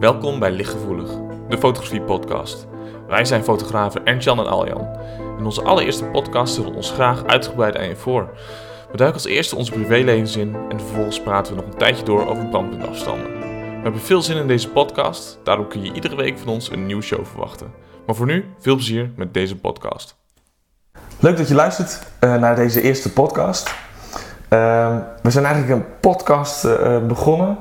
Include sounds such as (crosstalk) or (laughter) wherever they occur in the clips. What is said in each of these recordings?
Welkom bij Lichtgevoelig, de fotografie podcast. Wij zijn fotografen Ernst-Jan en Aljan. In onze allereerste podcast stellen we ons graag uitgebreid aan je voor. We duiken als eerste onze privélevens in en vervolgens praten we nog een tijdje door over brandpuntafstanden. We hebben veel zin in deze podcast, daarom kun je iedere week van ons een nieuwe show verwachten. Maar voor nu, veel plezier met deze podcast. Leuk dat je luistert uh, naar deze eerste podcast. Uh, we zijn eigenlijk een podcast uh, begonnen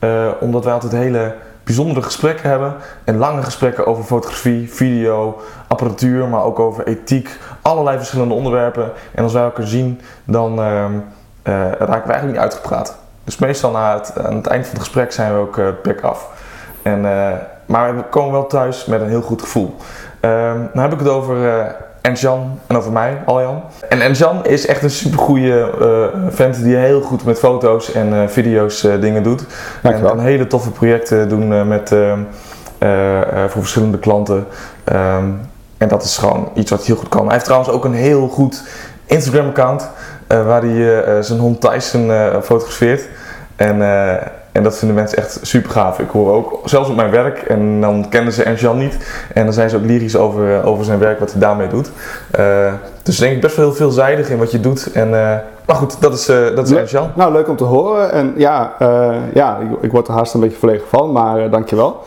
uh, omdat wij altijd hele bijzondere gesprekken hebben en lange gesprekken over fotografie, video, apparatuur, maar ook over ethiek, allerlei verschillende onderwerpen. En als wij elkaar zien, dan raken we eigenlijk niet uitgepraat. Dus meestal na het, aan het eind van het gesprek zijn we ook back af. En, maar we komen wel thuis met een heel goed gevoel. dan heb ik het over en Jan en over mij, Aljan. En, en Jan is echt een supergoeie uh, vent die heel goed met foto's en uh, video's uh, dingen doet. En kan hele toffe projecten doen met, voor verschillende klanten. Um, en dat is gewoon iets wat heel goed kan. Hij heeft trouwens ook een heel goed Instagram account waar hij zijn hond Tyson fotografeert. En en dat vinden mensen echt super gaaf. Ik hoor ook, zelfs op mijn werk, en dan kennen ze Ernst Jan niet. En dan zijn ze ook lyrisch over, eh, over zijn werk, wat hij daarmee doet. Uh, dus denk ik best wel heel veelzijdig in wat je doet. En, uh, maar goed, dat is, uh, dat is Ernst Jan. Nou, leuk om te horen. En ja, ja ik, ik, word er haast een beetje verlegen van, maar dankjewel.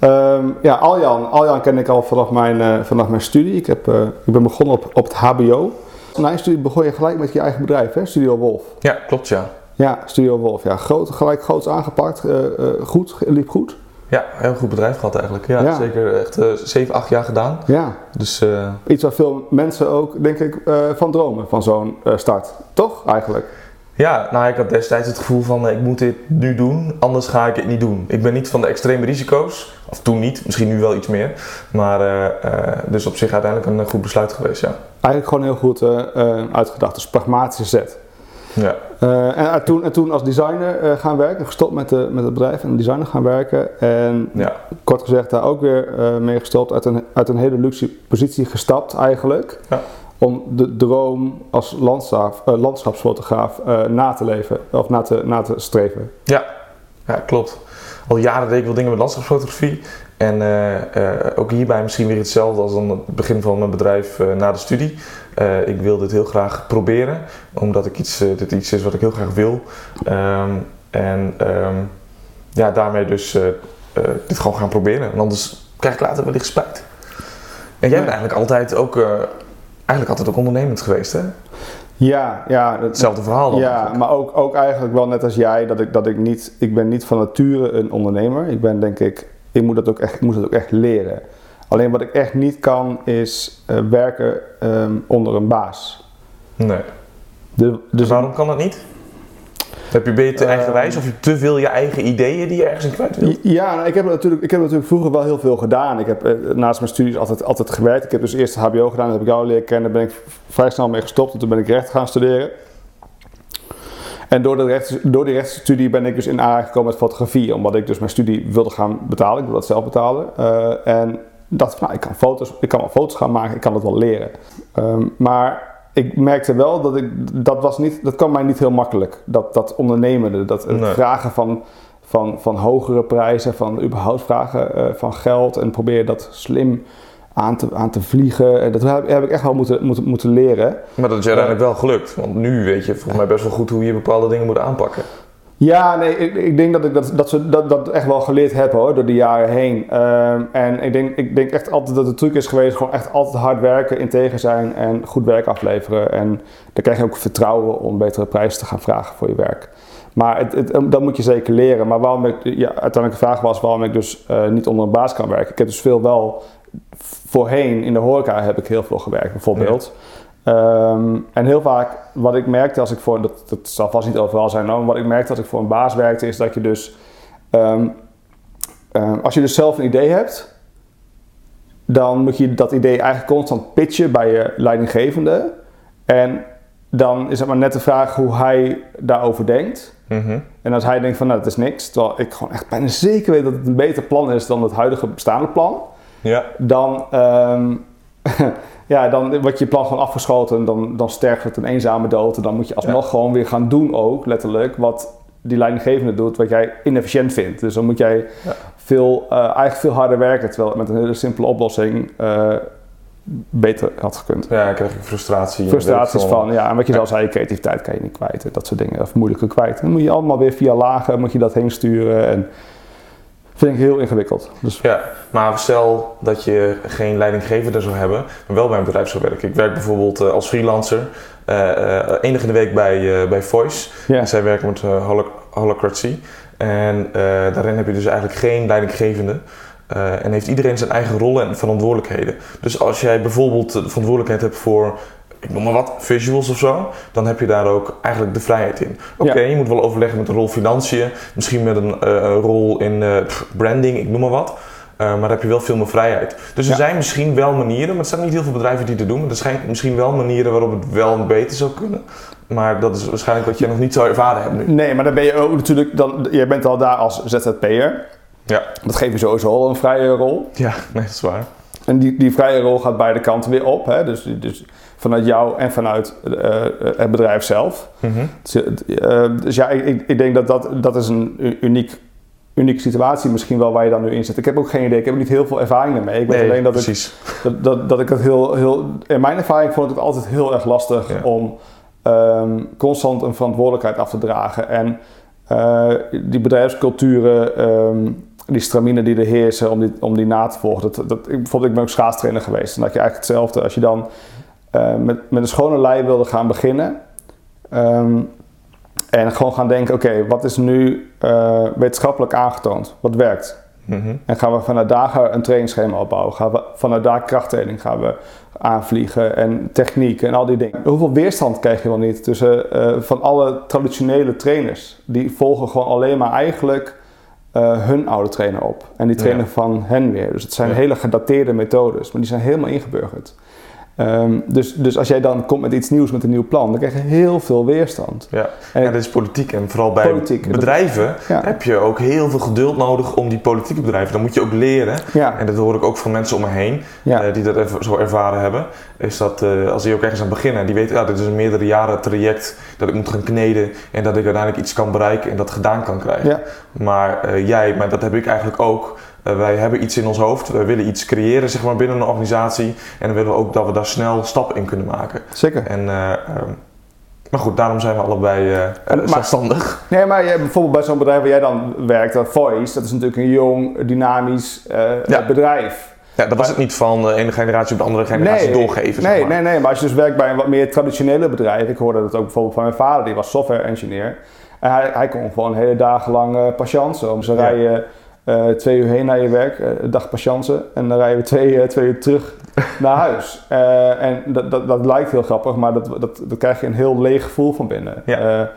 Um, ja, Aljan. Aljan ken ik al vanaf mijn, vanaf mijn studie. Ik, heb, ik ben begonnen op, op het HBO. Na je studie begon je gelijk met je eigen bedrijf, hè? Studio Wolf. Ja, klopt ja. Ja, Studio Wolf. Ja, groot, gelijk groots aangepakt. Uh, uh, goed, liep goed. Ja, heel goed bedrijf gehad eigenlijk. Ja, ja. zeker echt uh, 7, 8 jaar gedaan. Ja. Dus, Iets waar veel mensen ook, denk ik, van dromen, van zo'n start. Toch, eigenlijk? Ja, nou ik had destijds het gevoel van ik moet dit nu doen, anders ga ik het niet doen. Ik ben niet van de extreme risico's, of toen niet, misschien nu wel iets meer. Maar dus op zich uiteindelijk een goed besluit geweest, ja. Eigenlijk gewoon heel goed uitgedacht, dus pragmatische zet. Ja. Uh, en, toen, en toen als designer uh, gaan werken, gestopt met, de, met het bedrijf en designer gaan werken. En ja. kort gezegd daar ook weer uh, mee gestopt, uit een, uit een hele luxe positie gestapt eigenlijk. Ja. Om de droom als landschap, landschapsfotograaf na te leven, of na te, na te streven. Ja. ja, klopt. Al jaren deed ik wel dingen met landschapsfotografie. En ook hierbij misschien weer hetzelfde als aan het begin van mijn bedrijf na de studie. Uh, ik wil dit heel graag proberen, omdat ik iets, uh, dit iets is wat ik heel graag wil. Um, en um, ja, daarmee dus uh, dit gewoon gaan proberen. En anders krijg ik later wellicht spijt. En jij bent eigenlijk altijd ook, eigenlijk altijd ook ondernemend geweest, hè? Ja, ja. Hetzelfde verhaal dan Ja, eigenlijk. maar ook, ook eigenlijk wel net als jij, dat ik, dat ik niet, ik ben niet van nature een ondernemer. Ik ben denk ik, ik moet dat ook echt, ik moet dat ook echt leren. Alleen wat ik echt niet kan is uh, werken um, onder een baas. Nee. De, dus waarom kan dat niet? Heb je, te uh, eigenwijs of heb je te veel je eigen ideeën die je ergens in kwijt wilt? Ja, nou, ik heb, natuurlijk, ik heb natuurlijk vroeger wel heel veel gedaan. Ik heb uh, naast mijn studies altijd, altijd gewerkt. Ik heb dus eerst HBO gedaan, dat heb ik jou leren kennen. Daar ben ik vrij snel mee gestopt en toen ben ik recht gaan studeren. En door, de rechts, door die rechtsstudie ben ik dus in aanraking gekomen met fotografie. Omdat ik dus mijn studie wilde gaan betalen. Ik wilde dat zelf betalen. Uh, en dacht nou, ik kan, foto's, ik kan wel foto's gaan maken, ik kan het wel leren. Um, maar ik merkte wel dat ik, dat was niet, dat kwam mij niet heel makkelijk. Dat, dat ondernemende, dat het Nee. vragen van, van, van hogere prijzen, van überhaupt vragen uh, van geld en proberen dat slim aan te, aan te vliegen. En dat heb, heb ik echt wel moeten, moeten, moeten leren. Maar dat is uiteindelijk wel gelukt. Want nu weet je volgens mij best wel goed hoe je bepaalde dingen moet aanpakken. Ja, nee, ik, ik denk dat ik dat, dat, ze, dat, dat echt wel geleerd heb hoor, door de jaren heen. Um, en ik denk, ik denk echt altijd dat de truc is geweest, gewoon echt altijd hard werken, integer zijn en goed werk afleveren. En dan krijg je ook vertrouwen om betere prijzen te gaan vragen voor je werk. Maar het, het, dat moet je zeker leren. Maar waarom ik, ja, uiteindelijk de vraag was waarom ik dus uh, niet onder een baas kan werken. Ik heb dus veel wel, voorheen in de horeca heb ik heel veel gewerkt bijvoorbeeld. Um, en heel vaak, wat ik merkte als ik voor, dat, dat zal vast niet overal zijn, maar wat ik merkte als ik voor een baas werkte, is dat je dus, um, um, als je dus zelf een idee hebt, dan moet je dat idee eigenlijk constant pitchen bij je leidinggevende. En dan is het maar net de vraag hoe hij daarover denkt. Mm -hmm. En als hij denkt van, nou, dat is niks, terwijl ik gewoon echt bijna zeker weet dat het een beter plan is dan het huidige bestaande plan, ja. dan (laughs) ja, dan wordt je plan gewoon afgeschoten. Dan, dan sterft het een eenzame dood. En dan moet je alsnog ja. gewoon weer gaan doen ook, letterlijk, wat die leidinggevende doet, wat jij inefficiënt vindt. Dus dan moet jij ja. veel, eh, eigenlijk veel harder werken. Terwijl het met een hele simpele oplossing eh, beter had gekund. Ja, dan krijg je frustratie. Frustraties van, ja, en wat je Ja. zelf zei, creativiteit kan je niet kwijt. Dat soort dingen, of moeilijker kwijt. Dan moet je allemaal weer via lagen, moet je dat heen sturen. En vind ik heel ingewikkeld. Dus Ja, maar stel dat je geen leidinggevende zou hebben, maar wel bij een bedrijf zou werken. Ik werk bijvoorbeeld eh, als freelancer eh eh, dag in de week bij, eh, bij Voice. ja, En zij werken met Holacracy. En eh, daarin heb je dus eigenlijk geen leidinggevende. Eh, en heeft iedereen zijn eigen rollen en verantwoordelijkheden. Dus als jij bijvoorbeeld de verantwoordelijkheid hebt voor, ik noem maar wat, visuals of zo, dan heb je daar ook eigenlijk de vrijheid in. Oké, Ja. je moet wel overleggen met een rol financiën, misschien met een eh, rol in eh, branding, ik noem maar wat. Eh, maar dan heb je wel veel meer vrijheid. Dus er Ja. zijn misschien wel manieren, maar er zijn niet heel veel bedrijven die dit doen. Maar er zijn misschien wel manieren waarop het wel beter zou kunnen. Maar dat is waarschijnlijk wat je nog niet zou ervaren hebt nu. Nee, maar dan ben je ook natuurlijk, dan, jij bent al daar als ZZP'er. Ja. Dat geeft je sowieso al een vrije rol. Ja, nee, dat is waar. En die, die vrije rol gaat beide kanten weer op. Hè? Dus, dus vanuit jou en vanuit eh, het bedrijf zelf. Mhm. Dus, eh, dus ja, ik, ik denk dat dat, dat is een uniek, unieke situatie misschien wel waar je dan nu in zit. Ik heb ook geen idee, ik heb niet heel veel ervaring daarmee. Ik weet alleen dat ik, dat, dat, dat ik het heel, heel... In mijn ervaring vond ik het altijd heel erg lastig Ja. om ehm, constant een verantwoordelijkheid af te dragen. En eh, die bedrijfsculturen, ehm, die stramine die er heersen, om die, om die na te volgen. Dat, dat, ik, bijvoorbeeld, ik ben ook schaatstrainer geweest. En dat je eigenlijk hetzelfde, als je dan eh, met, met een schone lei wilde gaan beginnen... ehm, en gewoon gaan denken, oké, wat is nu eh, wetenschappelijk aangetoond? Wat werkt? Mhm. En gaan we vanuit daar een trainingsschema opbouwen. Gaan we vanuit daar krachttraining gaan we aanvliegen en techniek en al die dingen. Hoeveel weerstand krijg je wel niet tussen eh, van alle traditionele trainers? Die volgen gewoon alleen maar eigenlijk hun oude trainer op. En die trainen Ja. van hen weer. Dus het zijn Ja. hele gedateerde methodes, maar die zijn helemaal ingeburgerd. Ehm, dus, dus als jij dan komt met iets nieuws, met een nieuw plan, dan krijg je heel veel weerstand. Ja. En ja, dit is politiek. En vooral bij Politiek. bedrijven Ja. heb je ook heel veel geduld nodig om die politieke bedrijven. Dan moet je ook leren. Ja, En dat hoor ik ook van mensen om me heen ja. eh, die dat even zo ervaren hebben. Is dat eh, als die ook ergens aan beginnen, die weten, ja, dit is een meerdere jaren traject dat ik moet gaan kneden en dat ik uiteindelijk iets kan bereiken en dat gedaan kan krijgen. Ja. Maar eh, jij, maar dat heb ik eigenlijk ook. Eh, wij hebben iets in ons hoofd, wij willen iets creëren zeg maar, binnen een organisatie en dan willen we ook dat we daar snel stappen in kunnen maken. zeker. En, eh, ehm, maar goed, daarom zijn we allebei Maar- zelfstandig. Nee, maar je, bijvoorbeeld bij zo'n bedrijf waar jij dan werkt, dat Voice, dat is natuurlijk een jong, dynamisch Ja. bedrijf. Ja, dat was het niet van de ene generatie op de andere generatie doorgeven. zeg Nee, maar. nee, nee, maar als je dus werkt bij een wat meer traditionele bedrijf, ik hoorde dat ook bijvoorbeeld van mijn vader, die was software engineer. En hij, hij kon gewoon hele dagen lang eh patiënten. Om ze Ja. rijden eh, twee uur heen naar je werk, eh, een dag patiënten. En dan rijden we twee, eh, twee uur terug (laughs) naar huis. En dat, dat, dat lijkt heel grappig, maar dat, dat, dat krijg je een heel leeg gevoel van binnen. Ja.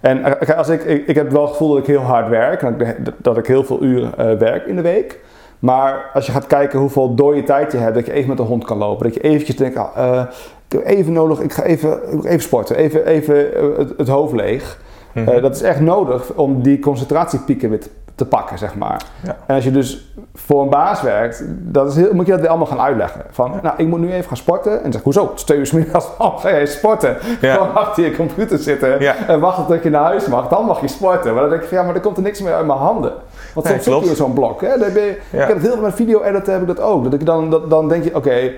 En als ik, ik, ik heb wel het gevoel dat ik heel hard werk. En dat, ik- dat ik heel veel uren werk in de week. Maar als je gaat kijken hoeveel dode tijd je hebt, dat je even met de hond kan lopen. Dat je eventjes denkt, ah, ik heb even nodig, ik ga even, even sporten, even, even het, het hoofd leeg. Mhm. Dat is echt nodig om die concentratiepieken weer te, te pakken, zeg maar. Ja. En als je dus voor een baas werkt, dat is heel, moet je dat weer allemaal gaan uitleggen. Van, nou, ik moet nu even gaan sporten. En dan zeg hoezo? Twee uur middags, (laughs) oh, ga jij sporten? Ja. Gewoon achter je computer zitten Ja. en wachten tot je naar huis mag. Dan mag je sporten. Maar dan denk je ja, maar er komt er niks meer uit mijn handen. Want Nee, soms zit klopt. je in zo'n blok. Hè? Dan ben je-. Ik heb het heel veel met video editen, heb ik dat ook. Dat ik dan, dat, dan denk je, oké,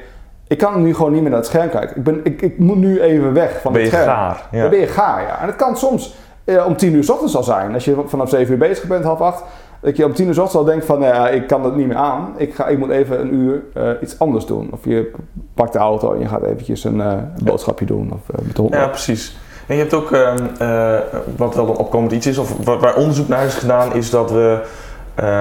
ik kan nu gewoon niet meer naar het scherm kijken. Ik, ben, ik, ik moet nu even weg van ben je het scherm. gaar. Ja. Dan ben je gaar, ja. En het kan soms eh, om tien uur 's ochtends al zijn. Als je vanaf 7 uur bezig bent, half acht. Dat je om tien uur 's ochtends al denkt van, nou ja, ik kan dat niet meer aan. Ik, ga, ik moet even een uur eh, iets anders doen. Of je pakt de auto en je gaat eventjes een eh, boodschapje doen. Of met de hond. Ja, precies. En je hebt ook, ehm, eh, wat wel een opkomend iets is, of waar onderzoek naar is gedaan, is dat we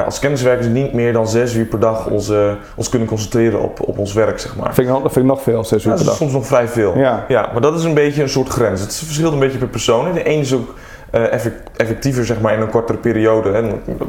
als kenniswerkers niet meer dan zes uur per dag onze, ons kunnen concentreren op, op ons werk, zeg maar. Dat vind ik, vind ik nog veel, zes uur Ja, dat per is dag. soms nog vrij veel. Ja. Ja, maar dat is een beetje een soort grens. Het verschilt een beetje per persoon. De ene is ook effectiever zeg maar, in een kortere periode. Hè.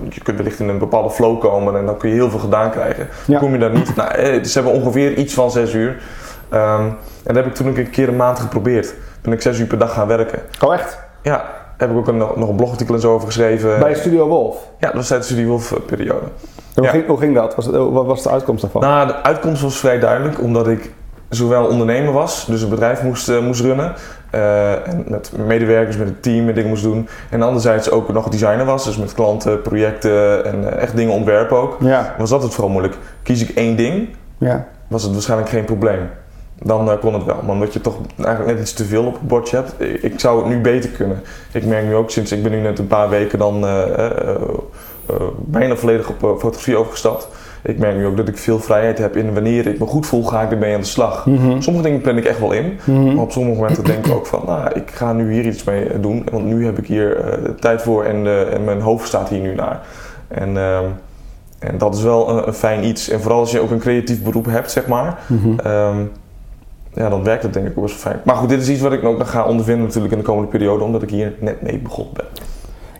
Je kunt wellicht in een bepaalde flow komen en dan kun je heel veel gedaan krijgen. Ja. Kom je daar niet. Nou, eh, ze hebben ongeveer iets van zes uur. Ehm, en dat heb ik toen een keer een maand geprobeerd. Ben ik zes uur per dag gaan werken. Oh echt? Ja, heb ik ook een, nog een blogartikel en zo over geschreven. Bij Studio Wolf. Ja, dat was tijdens de Studie Wolf periode. Hoe, Ja. ging, hoe ging dat? Was wat was de uitkomst daarvan? Nou, de uitkomst was vrij duidelijk, omdat ik zowel ondernemer was, dus een bedrijf moest, eh, moest runnen. Eh, en met medewerkers, met het team en dingen moest doen. En anderzijds ook nog designer was, dus met klanten, projecten en eh, echt dingen ontwerpen ook. Ja, Was dat het vooral moeilijk. Kies ik één ding, ja. was het waarschijnlijk geen probleem. Dan eh, kon het wel. Maar omdat je toch eigenlijk net iets te veel op het bordje hebt, ik, ik zou het nu beter kunnen. Ik merk nu ook sinds, ik ben nu net een paar weken dan bijna volledig op fotografie overgestapt. Ik merk nu ook dat ik veel vrijheid heb in wanneer ik me goed voel, ga ik ermee aan de slag. Mhm. Sommige dingen plan ik echt wel in, Mhm. maar op sommige momenten denk ik ook van, nou, ik ga nu hier iets mee doen, want nu heb ik hier eh, tijd voor en, eh, en mijn hoofd staat hier nu naar. En, ehm, en dat is wel een, een fijn iets. En vooral als je ook een creatief beroep hebt, zeg maar, Mhm. ehm, ja, dan werkt het denk ik ook best wel fijn. Maar goed, dit is iets wat ik ook nog ga ondervinden natuurlijk in de komende periode, omdat ik hier net mee begonnen ben.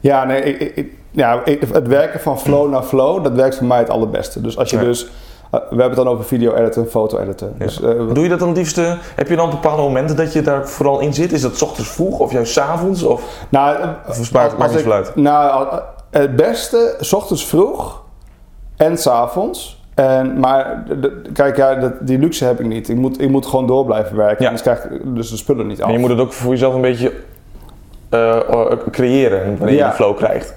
Ja, nee, ik- ja, het werken van flow naar flow, dat werkt voor mij het allerbeste. Dus als je Ja. dus, eh, we hebben het dan over video editen, foto editen. Ja. Dus, eh, Doe je dat dan het liefste? Heb je dan bepaalde momenten dat je daar vooral in zit? Is dat 's ochtends vroeg of juist 's avonds? Of, nou, eh, of maakt niet uit? Nou, het beste, s ochtends vroeg en s avonds. En, maar de- de- kijk, ja, dat, die luxe heb ik niet. Ik moet, ik moet gewoon door blijven werken. Ja. Anders krijg ik dus de spullen niet af. En je moet het ook voor jezelf een beetje creëren wanneer je die flow krijgt.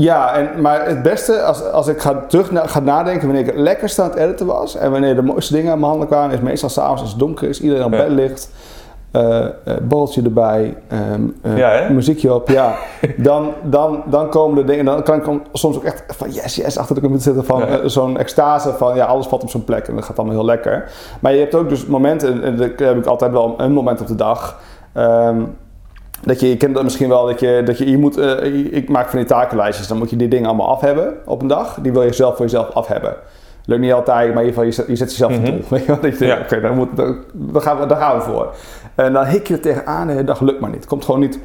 Ja, en, maar het beste, als, als ik ga terug na, ga nadenken wanneer ik het lekkerst aan het editen was en wanneer de mooiste dingen aan mijn handen kwamen, is meestal s'avonds als het donker is, iedereen op Ja. bed ligt, eh eh, borreltje erbij, ehm, eh, Ja, muziekje op, ja. (laughs) Dan, dan, dan komen de dingen, dan kan ik soms ook echt van yes, yes, achter de computer zitten van Ja. zo'n extase van ja, alles valt op zijn plek en dat gaat allemaal heel lekker. Maar je hebt ook dus momenten, en dat heb ik altijd wel een moment op de dag, ehm, dat je, je kent dat misschien wel, dat je, dat je, je moet, eh, ik maak van die takenlijstjes, dan moet je die dingen allemaal af hebben op een dag. Die wil je zelf voor jezelf af hebben. Lukt niet altijd, maar in ieder geval, je zet, je zet jezelf een Mhm. doel. (laughs) Weet je wel? Dat je Ja. denkt, oké, moet- gaan we, daar gaan we voor. En dan hik je er tegenaan en de dag lukt maar niet. Komt gewoon niet,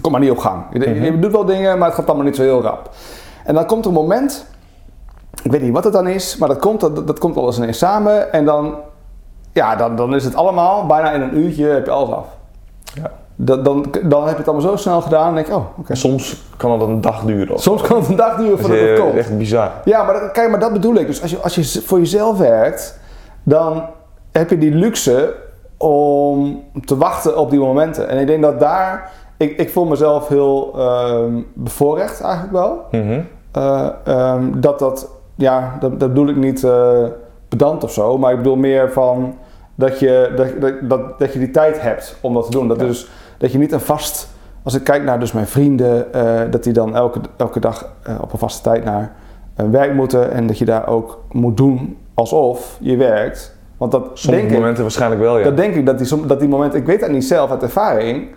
komt maar niet op gang. Je, Mhm. je doet wel dingen, maar het gaat allemaal niet zo heel rap. En dan komt er een moment, ik weet niet wat het dan is, maar dat komt, dat, dat komt alles ineens samen. En dan, ja, dan, dan is het allemaal, bijna in een uurtje heb je alles af. Ja. Dan, dan, dan heb je het allemaal zo snel gedaan en denk je, oh, oké. Soms kan het een dag duren. Of Soms kan het een dag duren Dat voordat is het eh, komt. echt bizar. Ja, maar dat, kijk, maar dat bedoel ik. Dus als je, als je voor jezelf werkt, dan heb je die luxe om te wachten op die momenten. En ik denk dat daar, ik, ik voel mezelf heel ehm, bevoorrecht eigenlijk wel. Mhm. Eh, ehm, dat dat, ja, dat, dat bedoel ik niet eh, pedant of zo, maar ik bedoel meer van dat je, dat, dat, dat, dat je die tijd hebt om dat te doen. Dat, Ja. dus, dat je niet een vast, als ik kijk naar dus mijn vrienden, eh, dat die dan elke, elke dag eh, op een vaste tijd naar eh, werk moeten en dat je daar ook moet doen alsof je werkt. Want dat Sommige denk ik, momenten waarschijnlijk wel, ja. dat denk ik dat die, som- dat die momenten, ik weet dat niet zelf uit ervaring,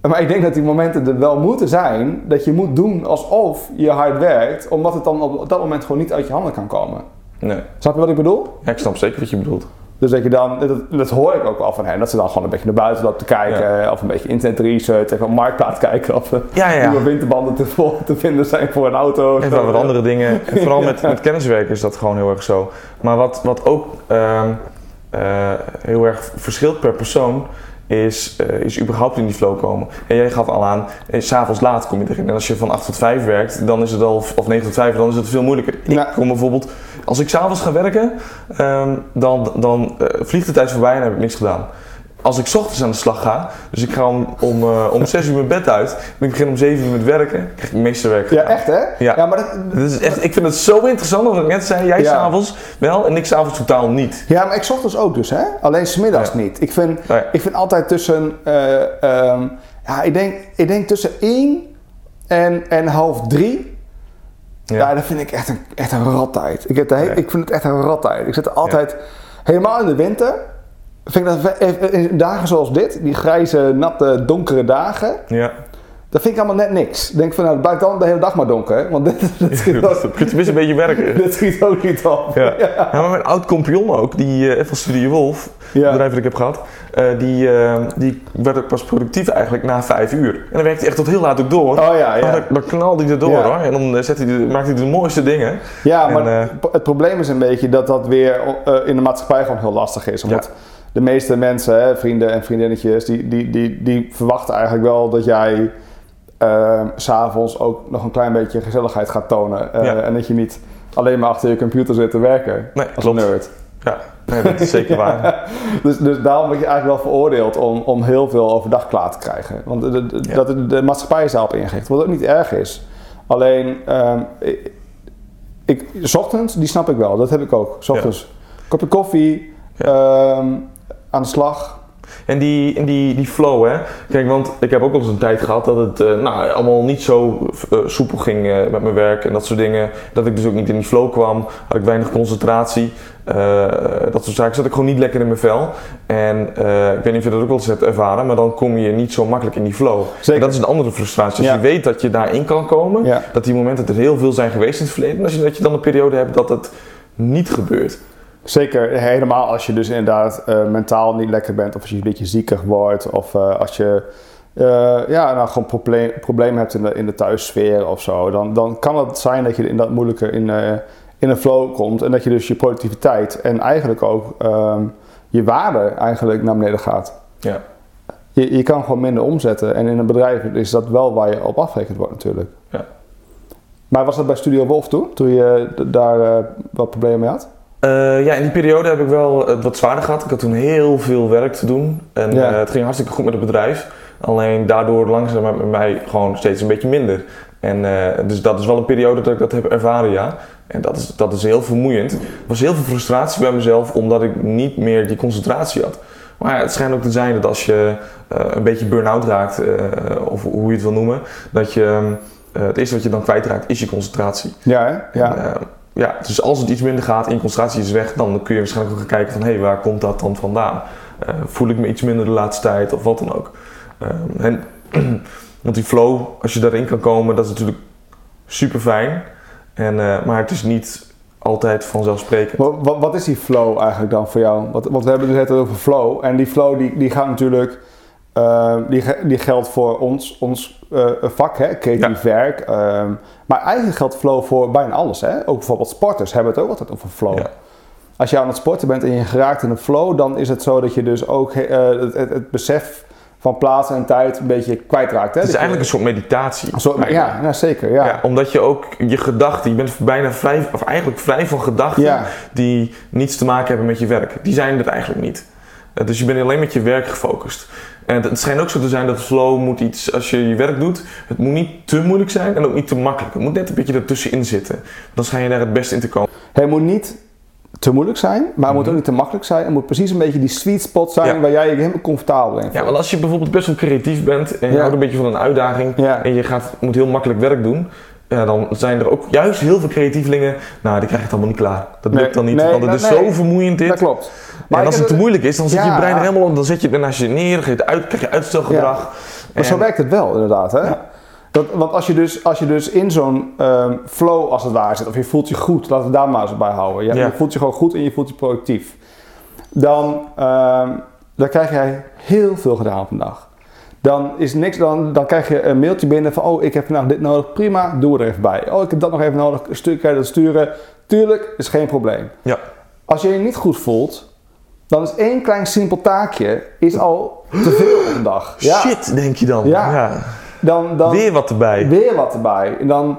maar ik denk dat die momenten er wel moeten zijn, dat je moet doen alsof je hard werkt, omdat het dan op dat moment gewoon niet uit je handen kan komen. Nee. Snap je wat ik bedoel? Ja, ik snap zeker wat je bedoelt. Dus dat je dan, dat, dat hoor ik ook wel van hen, dat ze dan gewoon een beetje naar buiten lopen te kijken, of een beetje internet research, even op marktplaats kijken of er Ja, ja. nieuwe winterbanden te, te vinden zijn voor een auto. Even wat andere dingen. (laughs) En vooral met, met kenniswerken is dat gewoon heel erg zo. Maar wat, wat ook ehm, eh, heel erg verschilt per persoon, is, eh, is überhaupt in die flow komen. En jij gaf al aan, eh, s'avonds laat kom je erin. En als je van 8 tot 5 werkt, dan is het al, of 9 tot 5, dan is het veel moeilijker. Ik kom bijvoorbeeld, als ik s'avonds ga werken, ehm, dan, dan eh, vliegt de tijd voorbij en heb ik niks gedaan. Als ik 's ochtends aan de slag ga, dus ik ga om, om, eh, om 6 uur mijn bed uit, en ik begin om 7 uur met werken, krijg ik het meeste werk Ja, echt hè? Ja. maar dat, Dit is echt, ik vind het zo interessant, wat ik net zei. Jij Ja. s'avonds wel en ik s'avonds totaal niet. Ja, maar ik zocht dus ook dus, hè? Alleen smiddags Ja. niet. Ik vind, Oh ik vind altijd tussen, eh, ehm, ja, ik denk, ik denk tussen 1 en, en half 3. Ja. Ja. dat vind ik echt een, echt een rattijd. Ik, heb de he- Ja. ik vind het echt een rattijd. Ik zit er altijd, helemaal in de winter, vind ik dat in dagen zoals dit, die grijze, natte, donkere dagen, Ja. Dat vind ik allemaal net niks. Ik denk van, nou, blijft dan de hele dag maar donker, want (laughs) dit, dit, schiet, ook, (laughs) je tenminste een beetje (laughs) werken. dit schiet ook niet op. Ja. ja, maar mijn oud compagnon ook, die eh van Studie Wolf, Ja. het bedrijf dat ik heb gehad, eh, die, eh, die werd ook pas productief eigenlijk na vijf uur. En dan werkte hij echt tot heel laat ook door. Oh ja, ja. Dan, dan knalde hij erdoor hoor. En dan zet hij hij de mooiste dingen. Ja, maar En, het probleem is een beetje dat dat weer in de maatschappij gewoon heel lastig is. Omdat de meeste mensen, hè, vrienden en vriendinnetjes, die, die, die, die verwachten eigenlijk wel dat jij s s'avonds ook nog een klein beetje gezelligheid gaat tonen. Eh, Ja. En dat je niet alleen maar achter je computer zit te werken Nee, als een klopt. nerd. Ja, nee, dat is zeker waar. (laughs) dus, dus daarom word je eigenlijk wel veroordeeld om, om heel veel overdag klaar te krijgen. Want de, de, Ja. dat de, de maatschappij is daarop ingericht, wat ook niet erg is. Alleen, ehm, ik, ik, 's ochtends, die snap ik wel, dat heb ik ook. 's ochtends, kopje koffie, ehm, aan de slag. En die, en die, die flow, hè. Kijk, want ik heb ook wel eens een tijd gehad dat het eh, nou, allemaal niet zo eh, soepel ging eh, met mijn werk en dat soort dingen. Dat ik dus ook niet in die flow kwam. Had ik weinig concentratie. Dat soort zaken. Zat ik gewoon niet lekker in mijn vel. En ik weet niet of je dat ook wel eens hebt ervaren, maar dan kom je niet zo makkelijk in die flow. Zeker. En dat is een andere frustratie. Als Ja. je weet dat je daarin kan komen, Ja. dat die momenten er heel veel zijn geweest in het verleden. En als je, dat je dan een periode hebt dat het niet gebeurt. Zeker, helemaal als je dus inderdaad eh, mentaal niet lekker bent, of als je een beetje ziekig wordt, of eh, als je eh, ja, nou, gewoon probleem, problemen hebt in de, in de thuissfeer of zo, dan, dan kan het zijn dat je in dat moeilijke in, in een flow komt en dat je dus je productiviteit en eigenlijk ook ehm, je waarde eigenlijk naar beneden gaat. Ja. Je, je kan gewoon minder omzetten en in een bedrijf is dat wel waar je op afgerekend wordt natuurlijk. Ja. Maar was dat bij Studio Wolf toen, toen je daar wat problemen mee had? Eh, ja, in die periode heb ik wel het wat zwaarder gehad. Ik had toen heel veel werk te doen. En Ja. eh, het ging hartstikke goed met het bedrijf. Alleen daardoor langzaam met mij gewoon steeds een beetje minder. En eh, dus dat is wel een periode dat ik dat heb ervaren, ja. En dat is, dat is heel vermoeiend. Er was heel veel frustratie bij mezelf omdat ik niet meer die concentratie had. Maar ja, het schijnt ook te zijn dat als je eh, een beetje burn-out raakt, eh, of hoe je het wil noemen, dat je eh, het eerste wat je dan kwijtraakt is je concentratie. Ja, hè? Ja. En, eh, ja, dus als het iets minder gaat en concentratie is weg, dan kun je waarschijnlijk ook gaan kijken van hé, hey, waar komt dat dan vandaan? Eh, voel ik me iets minder de laatste tijd of wat dan ook? Eh, en, (clears throat) want die flow, als je daarin kan komen, dat is natuurlijk super fijn. En, eh, maar het is niet altijd vanzelfsprekend. Wat, wat, wat is die flow eigenlijk dan voor jou? Want, want we hebben het net over flow. En die flow die, die gaat natuurlijk... eh, die, die geldt voor ons, ons eh, vak, hè? creatief werk. ehm, maar eigenlijk geldt flow voor bijna alles. Hè? Ook bijvoorbeeld sporters hebben het ook altijd over flow. Ja. Als je aan het sporten bent en je geraakt in een flow... dan is het zo dat je dus ook eh, het, het, het besef van plaats en tijd een beetje kwijtraakt. Hè? Het is Dat je- eigenlijk een soort meditatie. een soort- ja, zeker. Ja. Ja, omdat je ook je gedachten, je bent bijna vrij, of eigenlijk vrij van gedachten die niets te maken hebben met je werk. Die zijn er eigenlijk niet. Eh, Dus je bent alleen met je werk gefocust. En het, het schijnt ook zo te zijn dat flow moet iets, als je je werk doet, het moet niet te moeilijk zijn en ook niet te makkelijk. Het moet net een beetje ertussenin zitten. Dan schijn je daar het beste in te komen. Het moet niet te moeilijk zijn, maar het moet ook niet te makkelijk zijn. Het moet precies een beetje die sweet spot zijn Mhm. Ja. waar jij je helemaal comfortabel in Ja, voelt. want als je bijvoorbeeld best wel creatief bent en je Ja. houdt een beetje van een uitdaging Ja. en je gaat, moet heel makkelijk werk doen, ja, dan zijn er ook juist heel veel creatievelingen, nou die krijg het allemaal niet klaar. Dat Nee, lukt dan niet, nee, want het is nee. zo vermoeiend dit. Dat klopt. en ik als het te moeilijk is, dan zit je brein er helemaal op. Dan zet je daarnaast je neer, je uit, krijg je uitstelgedrag. Maar zo werkt het wel, inderdaad. Hè? Ja. Dat, want als je dus, als je dus in zo'n ehm, flow als het ware zit, of je voelt je goed, laten we daar maar eens bij houden. Je, voelt je gewoon goed en je voelt je productief. Dan, ehm, dan krijg jij heel veel gedaan op een dag. Dan, is niks, dan, dan krijg je een mailtje binnen van, oh ik heb vandaag dit nodig, prima, doe er even bij. Oh ik heb dat nog even nodig, stuur, kan je dat sturen? Tuurlijk, is geen probleem. Ja. Als je je niet goed voelt, dan is één klein simpel taakje is al te veel op een dag. Ja. Shit, denk je dan. Ja. Dan, dan, Weer wat erbij. Weer wat erbij. En dan,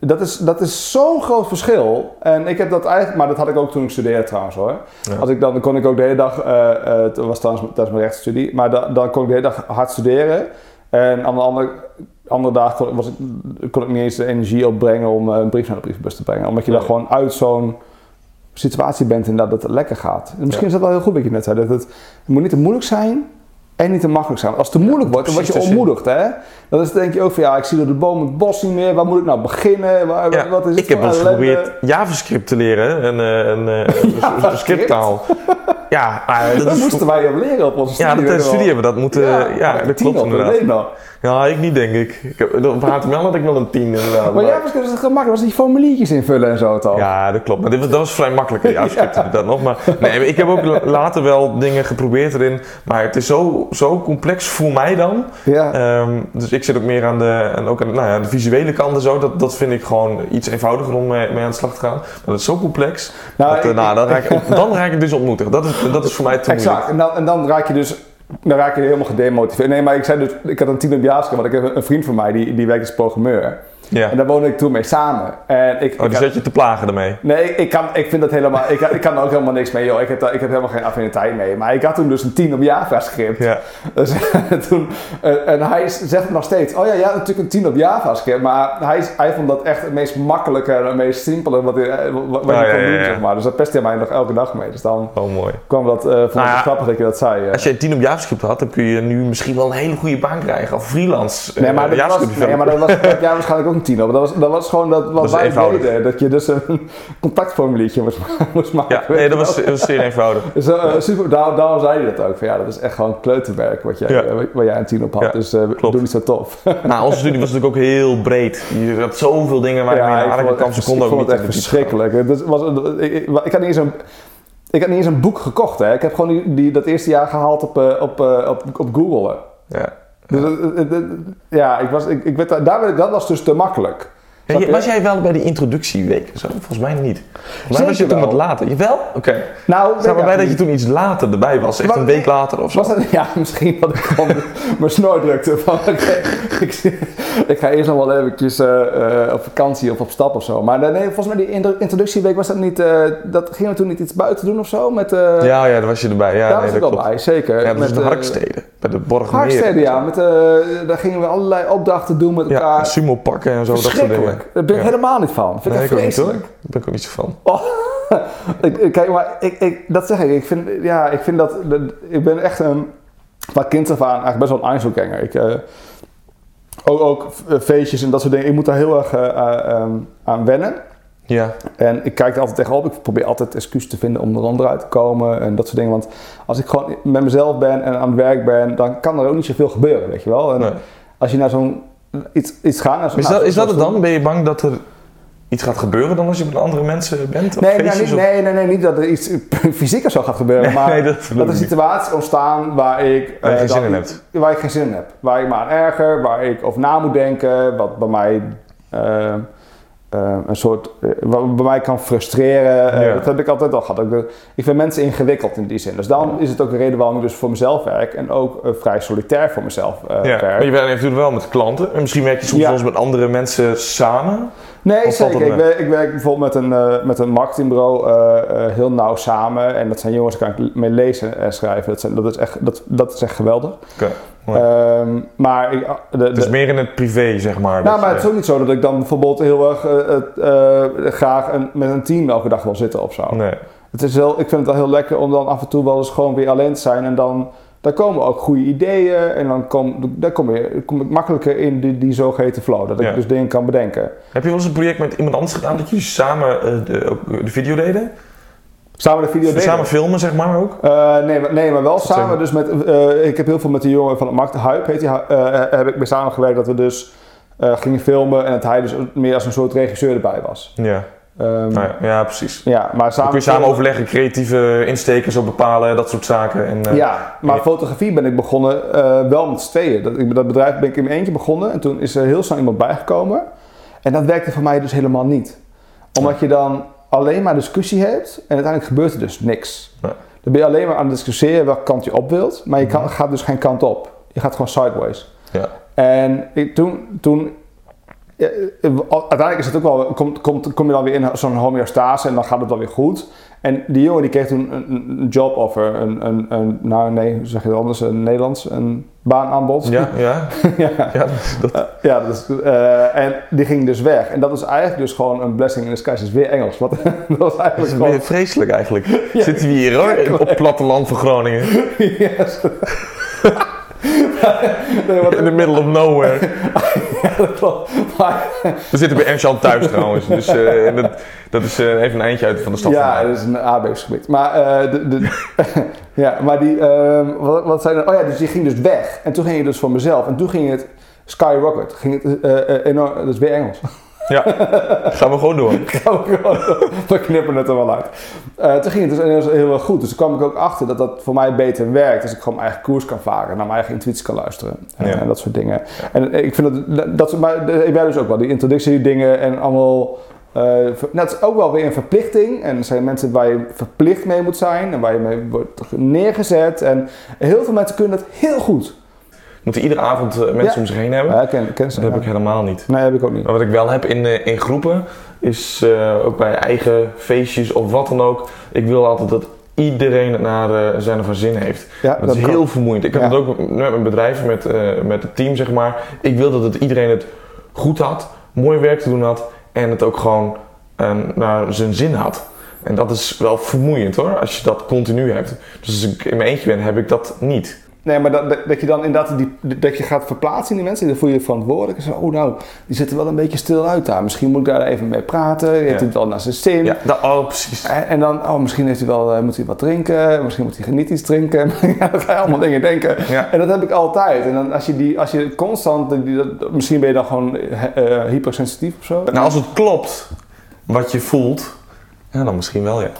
dat is, dat is zo'n groot verschil. En ik heb dat eigenlijk, maar dat had ik ook toen ik studeerde trouwens hoor. Ja. Als ik dan, dan kon ik ook de hele dag, eh eh, het was trouwens tijdens mijn rechtsstudie, maar da- dan kon ik de hele dag hard studeren. En aan de andere, andere dag kon, was ik, kon ik niet eens de energie opbrengen om eh, een brief naar de brievenbus te brengen. Omdat je dan gewoon uit zo'n situatie bent en dat het lekker gaat. En misschien Ja. is dat wel heel goed wat je net zei. Dat het, het moet niet te moeilijk zijn en niet te makkelijk zijn. Als het te moeilijk wordt, dan word je ontmoedigd. Hè? Dan is het denk je ook van ja, ik zie door de boom het bos niet meer. Waar moet ik nou beginnen? Waar, Ja, wat is het ik heb wel eens geprobeerd JavaScript te leren. Een, eh, een, eh, (laughs) een, JavaScript? een scripttaal. Ja, maar dat Dat moesten wij op leren op onze studie. Ja, dat je wel. studie hebben we dat moeten... Ja, maar dat klopt op, dat inderdaad. nog. Ja, ik niet denk ik. ik heb, op HTML had ik wel een 10 inderdaad. Maar JavaScript is het gemakkelijk. was die formuliertjes invullen en zo toch? Ja, dat klopt. Maar dit, was- dat was vrij makkelijk in JavaScript inderdaad nog. Maar nee, maar ik heb ook la- later wel dingen geprobeerd erin. Maar het is zo, zo complex voor mij dan. Ja. Ehm, dus ik zit ook meer aan de, en ook aan, nou ja, de visuele kant en zo. Dat, dat vind ik gewoon iets eenvoudiger om mee, mee aan de slag te gaan. Maar dat is zo complex. Nou, dat, eh, ik- nou, dan, raak ik, (laughs) dan raak ik dus ontmoedigd. Dat is, dat is voor mij te Exact. moeilijk. En dan, en dan raak je dus dan raak je helemaal gedemotiveerd. Nee, maar ik zei dus, ik had een team op JavaScript, want ik heb een vriend van mij die, die werkt als programmeur. Ja. En daar woonde ik toen mee samen. En ik, Oh, ik die had- je te plagen ermee. Nee, ik, ik kan, ik vind dat helemaal. Ik, ik kan er ook helemaal niks mee, joh. Ik heb, daar, ik heb helemaal geen affiniteit mee. Maar ik had toen dus een 10 op JavaScript. Ja. Dus, toen, eh, en hij zegt nog steeds: Oh ja, ja, natuurlijk een 10 op JavaScript. Maar hij, hij vond dat echt het meest makkelijke en het meest simpele wat, hij- eh, wat, wat Oh, je kon ja, doen, ja. zeg maar. Dus daar pest hij mij nog elke dag mee. Dus dan Oh, mooi. kwam dat, eh vond Nou het grappig dat je dat zei. Als je 10 op JavaScript had, dan kun je nu misschien wel een hele goede baan krijgen. Of freelance. Nee, maar, dat was, nee, maar dat was, jij waarschijnlijk ook een 10 op. Dat was, dat was gewoon dat, wat is wij eenvoudig. deden. Dat je dus een (laughs) contactformuliertje moest, moest maken. Ja, nee, dat was, dat was zeer (laughs) eenvoudig. Dus, eh, super, daar, daarom zei je dat ook. Van, ja, dat is echt gewoon kleuterwerk wat jij, Ja. eh, waar jij een 10 op had. Ja, dus eh klopt. doe niet zo tof. (laughs) Nou, onze studie was natuurlijk ook heel breed. Je had zoveel dingen waar je mee ik aan vond de het kan. echt, Ze konden ik vond niet het echt verschrikkelijk. Was, ik, ik, ik had niet eens een... Ik had niet eens een boek gekocht, hè. Ik heb gewoon die, die, dat eerste jaar gehaald op, eh, op, eh, op, op Google. Ja. Dus, het- het- het- ja, ik was, ik, ik werd, daar, dat was dus te makkelijk. Ja, was jij wel bij die introductieweek? Zo, volgens mij niet. Volgens mij Zeker was je toen wel. wat later. Jawel? Oké. Nou, maar weet bij dat je toen iets later erbij was. Echt Maar- een week later of zo. Was dat, ja, (laughs) misschien dat ik gewoon (laughs) mijn snor drukte van (laughs) oké, ik, ik ga eerst nog wel eventjes eh, eh, op vakantie of op stap of zo. Maar nee, volgens mij die intro- introductieweek was dat niet, eh, dat gingen we toen niet iets buiten doen of zo? Met, eh, Ja, ja, daar was je erbij. Ja, daar nee, was ik klopt. bij, zeker. Ja, dat was met, de eh, Harksteden. Bij de Borgmeer. Harksteden, ja. Met, eh, daar gingen we allerlei opdrachten doen met Ja, elkaar. sumo pakken en zo, dat soort dingen. Verschrikkelijk. Daar ben ik Ja. helemaal niet van. Vind Nee, ik ik ook niet. Daar ben ik ook niet zo van. Oh, (laughs) ik, ik- kijk, maar ik, ik, dat zeg ik. Ik vind, ja, ik vind dat, dat- Ik ben echt een. Van kind af aan eigenlijk best wel een Einzelganger. Ik, eh, ook, ook eh, feestjes en dat soort dingen. Ik moet daar heel erg eh, eh, ehm, aan wennen. Ja, En ik kijk er altijd tegenop. Ik probeer altijd excuus te vinden om er onderuit te komen en dat soort dingen. Want als ik gewoon met mezelf ben en aan het werk ben, dan kan er ook niet zoveel gebeuren, weet je wel. En nee. als je naar zo'n iets. Naar zo'n- Is nou, dat, is dat het dan? Ben je bang dat er iets gaat gebeuren dan als je met andere mensen bent? Of Nee, nou, niet, of- nee, nee, nee, niet dat er iets (laughs) fysiek of zo gaat gebeuren. Maar nee, dat er situaties ontstaan waar ik... Waar je eh, geen zin in. Waar ik geen zin in heb. Waar ik me aan erger, waar ik over na moet denken. Wat bij mij... eh, eh, een soort, wat bij mij kan frustreren. Eh, Ja. Dat heb ik altijd al gehad. Ik, ik vind mensen ingewikkeld in die zin. Dus dan is het ook een reden waarom ik dus voor mezelf werk. En ook vrij solitair voor mezelf Ja, werk. maar je werkt natuurlijk wel met klanten. En misschien werk je soms Ja. wel eens met andere mensen samen. Nee, zeker. Ik werk, ik werk bijvoorbeeld met een, eh, met een marketingbureau eh, eh, heel nauw samen. En dat zijn jongens, daar kan ik mee lezen en schrijven. Dat, zijn, dat, is, echt, dat, dat is echt geweldig. Oké. Mooi. Ehm, maar ik, de, Het is de- meer in het privé, zeg maar. nou, maar je- het is ook niet zo dat ik dan bijvoorbeeld heel erg graag een, met een team elke dag wil zitten of zo. Nee. Het is heel, ik vind het wel heel lekker om dan af en toe wel eens gewoon weer alleen te zijn. En dan daar komen ook goede ideeën. En dan kom, daar kom, je, kom ik makkelijker in die, die zogeheten flow. Dat ik Ja. dus dingen kan bedenken. Heb je wel eens een project met iemand anders gedaan dat jullie samen eh, de, de video deden? Samen de video delen. Samen filmen, zeg maar ook? Eh, nee, maar, nee, maar wel samen dus met... eh, ik heb heel veel met de jongen van het Markt Hype, heet die, heb ik mee samengewerkt dat we dus gingen filmen en dat hij dus meer als een soort regisseur erbij was. Ja. Ehm, Nou ja, ja, precies. ja, maar samen... kun je samen overleggen, creatieve insteken op bepalen, dat soort zaken. En, eh, Ja, maar Ja. fotografie ben ik begonnen eh, wel met z'n tweeën. Dat, ik- dat bedrijf ben ik in mijn eentje begonnen en toen is er heel snel iemand bijgekomen. En dat werkte voor mij dus helemaal niet. Omdat je dan alleen maar discussie hebt en uiteindelijk gebeurt er dus niks. Nee. Dan ben je alleen maar aan het discussiëren welke kant je op wilt, maar je kan, gaat dus geen kant op. Je gaat gewoon sideways. Ja. En ik, toen, toen ja, eh, uiteindelijk is het ook wel, komt, komt, kom je dan weer in zo'n homeostase en dan gaat het wel weer goed. En die jongen die kreeg toen een, een- job offer, een, een, een, nou nee, hoe zeg je het anders, een Nederlands, een baanaanbod. Ja, (laughs) ja. ja. ja dat, Eh, ja, dat is, eh, en die ging dus weg. En dat is eigenlijk dus gewoon een blessing in disguise. Het is weer Engels. Wat, (laughs) dat was dat eigenlijk is gewoon... vreselijk eigenlijk. Zitten we hier hoor, op platteland van Groningen. (laughs) Yes. Nee, wat, In the middle of nowhere. (laughs) ja, dat klopt. Maar, We zitten bij Ernst-Jan thuis trouwens. Dus eh, (laughs) dat, dat is eh, even een eindje uit van de stad. Ja, dat is een aardbevingsgebied. Maar, eh, de, de, (laughs) ja, maar die, ehm, wat, wat zei? Oh ja, dus die ging dus weg. En toen ging je dus voor mezelf. En toen ging het skyrocket. Ging het enorm, dat is weer Engels. Ja, gaan we gewoon door. (laughs) Gaan we gewoon- we knippen het er wel uit. Eh, toen ging het dus heel erg goed. Dus toen kwam ik ook achter dat dat voor mij beter werkt. Als ik gewoon mijn eigen koers kan varen. Naar mijn eigen intuïtie kan luisteren. eh, Ja. En dat soort dingen. En ik vind dat, dat, maar ik ben dus ook wel. Die introductie dingen en allemaal... eh, ver- nou, is ook wel weer een verplichting. En er zijn mensen waar je verplicht mee moet zijn. En waar je mee wordt neergezet. En heel veel mensen kunnen dat heel goed. Moeten iedere avond eh, mensen Ja. om zich heen hebben. Ja, ken, ken ze. dat heb ik helemaal niet. Nee, heb ik ook niet. Maar wat ik wel heb in, eh, in groepen, is eh, ook bij eigen feestjes of wat dan ook. Ik wil altijd dat iedereen het naar zijn of haar zin heeft. Ja, Dat, is kan. heel vermoeiend. Ik heb Ja. het ook met mijn bedrijf, met, met het team zeg maar. Ik wil dat het iedereen het goed had, mooi werk te doen had en het ook gewoon naar zijn zin had. En dat is wel vermoeiend hoor, als je dat continu hebt. Dus als ik in mijn eentje ben, heb ik dat niet. Nee, maar dat, dat, dat je dan inderdaad die, dat je gaat verplaatsen in die mensen, dan voel je je verantwoordelijk. En zo, oh nou, die zitten wel een beetje stil uit daar. Misschien moet ik daar even mee praten. Ja. hij het wel naar zijn zin? Ja, dat, oh precies. En, en dan, oh, misschien heeft hij wel, eh, moet hij wat drinken, misschien moet hij niet iets drinken. (laughs) ja, dan ga je allemaal dingen denken. Ja. En dat heb ik altijd. En dan als je, die, als je constant, die, dat- misschien ben je dan gewoon eh, eh, hypersensitief of zo. Nou, als het klopt wat je voelt, ja, dan misschien wel ja.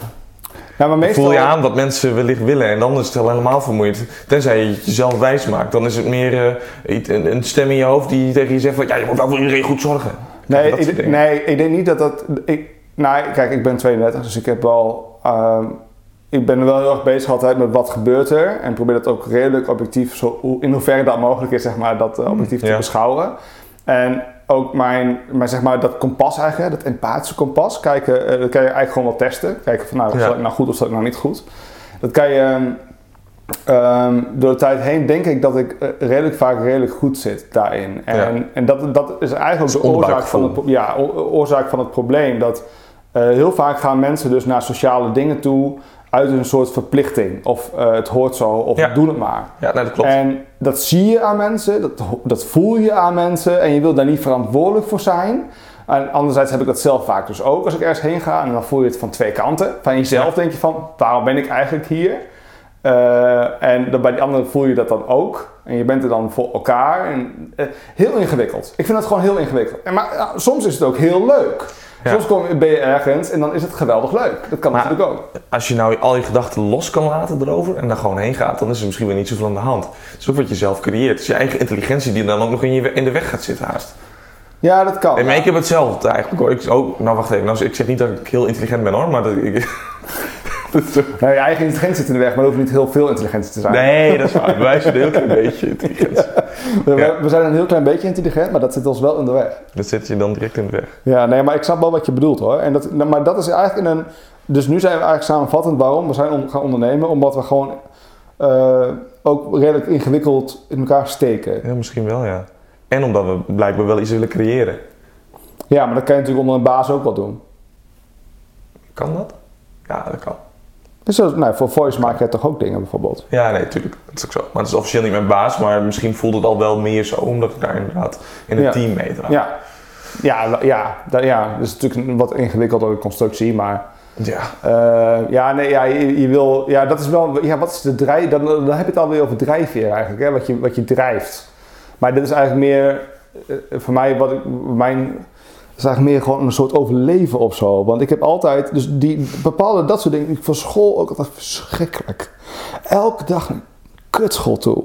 Ja, maar meestal, Voel je aan wat mensen wellicht willen en dan is het al helemaal vermoeiend. Tenzij je het jezelf wijs maakt, dan is het meer iets- een, stem in je hoofd die tegen je zegt van ja, je moet wel voor iedereen goed zorgen. Nee, ik, nee, ik denk niet dat dat. Ik, nou, kijk, ik ben 32, dus ik heb wel. ehm, ik ben wel heel erg bezig altijd met wat gebeurt er. En probeer dat ook redelijk objectief, zo, in hoeverre dat mogelijk is, zeg maar, dat eh, objectief te ja. beschouwen. En ook mijn, mijn, zeg maar, dat kompas eigenlijk, dat empathische kompas, kijken, eh, dat kan je eigenlijk gewoon wel testen. Kijken van, nou, Ja. zat ik nou goed of zat ik nou niet goed. Dat kan je... ehm, ehm, door de tijd heen denk ik dat ik eh, redelijk vaak redelijk goed zit daarin. En, Ja. en dat, dat is eigenlijk Dat is de oorzaak van, het, ja, oorzaak van het probleem. Dat eh, heel vaak gaan mensen dus naar sociale dingen toe uit een soort verplichting. Of eh, het hoort zo, of Ja. doe het maar. Ja, dat klopt. En dat zie je aan mensen, dat, dat voel je aan mensen en je wil daar niet verantwoordelijk voor zijn. En anderzijds heb ik dat zelf vaak dus ook als ik ergens heen ga en dan voel je het van twee kanten. Van jezelf denk je van, waarom ben ik eigenlijk hier? Eh, en dan bij die anderen voel je dat dan ook. En je bent er dan voor elkaar. En, eh, heel ingewikkeld. Ik vind het gewoon heel ingewikkeld. En maar soms is het ook heel leuk. Ja. Soms kom, ben je ergens en dan is het geweldig leuk. Dat kan Maar- natuurlijk ook. Als je nou al je gedachten los kan laten erover en daar gewoon heen gaat, dan is er misschien weer niet zoveel aan de hand. Het is ook wat je zelf creëert. Het is je eigen intelligentie die dan ook nog in, je, in de weg gaat zitten haast. Ja, dat kan. En maar ik heb hetzelfde eigenlijk hoor. Ik, oh, nou wacht even, nou, ik zeg niet dat ik heel intelligent ben hoor, maar dat ik... (laughs) Nou, je eigen intelligentie zit in de weg, maar er hoeft niet heel veel intelligentie te zijn. nee, dat is (laughs) waar. Wij zijn een heel klein beetje intelligentie. We, Ja. we zijn een heel klein beetje intelligent, maar dat zit ons wel in de weg. Dat zit je dan direct in de weg. Ja, nee, maar ik snap wel wat je bedoelt hoor. En dat, nou, maar dat is eigenlijk in een. Dus nu zijn we eigenlijk samenvattend waarom we zijn om, gaan ondernemen. Omdat we gewoon eh, ook redelijk ingewikkeld in elkaar steken. Ja, misschien wel ja. En omdat we blijkbaar wel iets willen creëren. Ja, maar dat kan je natuurlijk onder een baas ook wel doen. Kan dat? Ja, dat kan. Dus nou, voor voice maak je toch ook dingen bijvoorbeeld. Ja, nee, natuurlijk. Dat is ook zo. Maar het is officieel niet mijn baas, maar misschien voelt het al wel meer zo, omdat ik daar inderdaad in het Ja. team meedraag. Ja, ja, la- ja, dat, ja, dat is natuurlijk een wat ingewikkeldere constructie, maar Ja. eh, ja, nee, ja, je, je wil, ja, dat is wel, ja, wat is de drijf, dan, dan heb je het alweer over drijfveer eigenlijk, hè, wat je, wat je drijft. Maar dit is eigenlijk meer, eh, voor mij, wat ik, mijn, is eigenlijk meer gewoon een soort overleven of zo. Want ik heb altijd, dus die bepaalde dat soort dingen, ik voor school ook altijd verschrikkelijk. Elke dag een kutschool toe.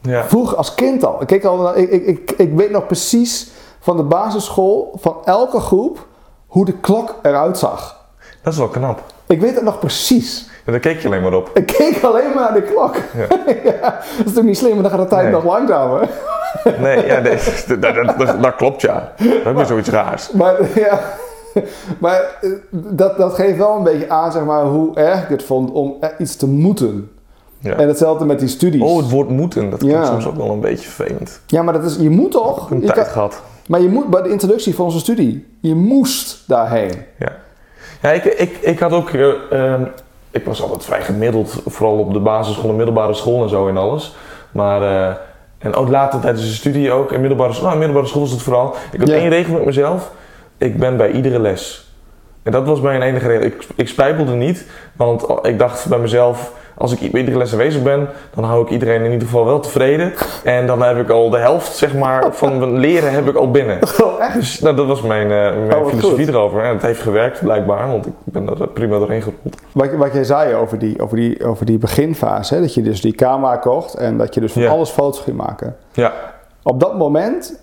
ja. Vroeger als kind al. Ik, keek al naar- ik, ik, ik, ik weet nog precies van de basisschool, van elke groep, hoe de klok eruit zag. Dat is wel knap. Ik weet het nog precies. En daar keek je alleen maar op. Ik keek alleen maar naar de klok. Ja. (laughs) Ja, dat is toch niet slim, want dan gaat de tijd Nee. nog langzamer. (laughs) Nee, ja, nee, (laughs) dat, dat, dat, dat klopt ja. Dat is weer zoiets raars. Maar, ja, maar eh, dat, dat geeft wel een beetje aan zeg maar, hoe erg ik het vond om iets te moeten. Ja. En hetzelfde met die studies. Oh, het woord moeten, dat klinkt soms ook wel een beetje vervelend. Ja, maar dat is, je moet toch? Een Je tijd kan- gehad. maar je moet bij de introductie van onze studie, je moest daarheen. Ja, ja ik, ik, ik had ook. eh, ehm, ik was altijd vrij gemiddeld, vooral op de basisschool en middelbare school en zo en alles. Maar. eh, en ook later tijdens de studie ook. In middelbare, school- nou, middelbare school was het vooral. Ik had Ja. één regel met mezelf. Ik ben bij iedere les. En dat was mijn enige regel. Ik, ik spijbelde niet. Want ik dacht bij mezelf. Als ik iedere les aanwezig ben, dan hou ik iedereen in ieder geval wel tevreden. En dan heb ik al de helft zeg maar, van mijn leren heb ik al binnen. (laughs) Oh, echt? Dus nou, dat was mijn, eh, mijn wat filosofie goed. erover. En het heeft gewerkt blijkbaar, want ik ben er prima doorheen gerold. Wat, wat jij zei over die, over die, over die beginfase, hè? dat je dus die camera kocht en dat je dus van Ja. alles foto's ging maken. Ja, Op dat moment,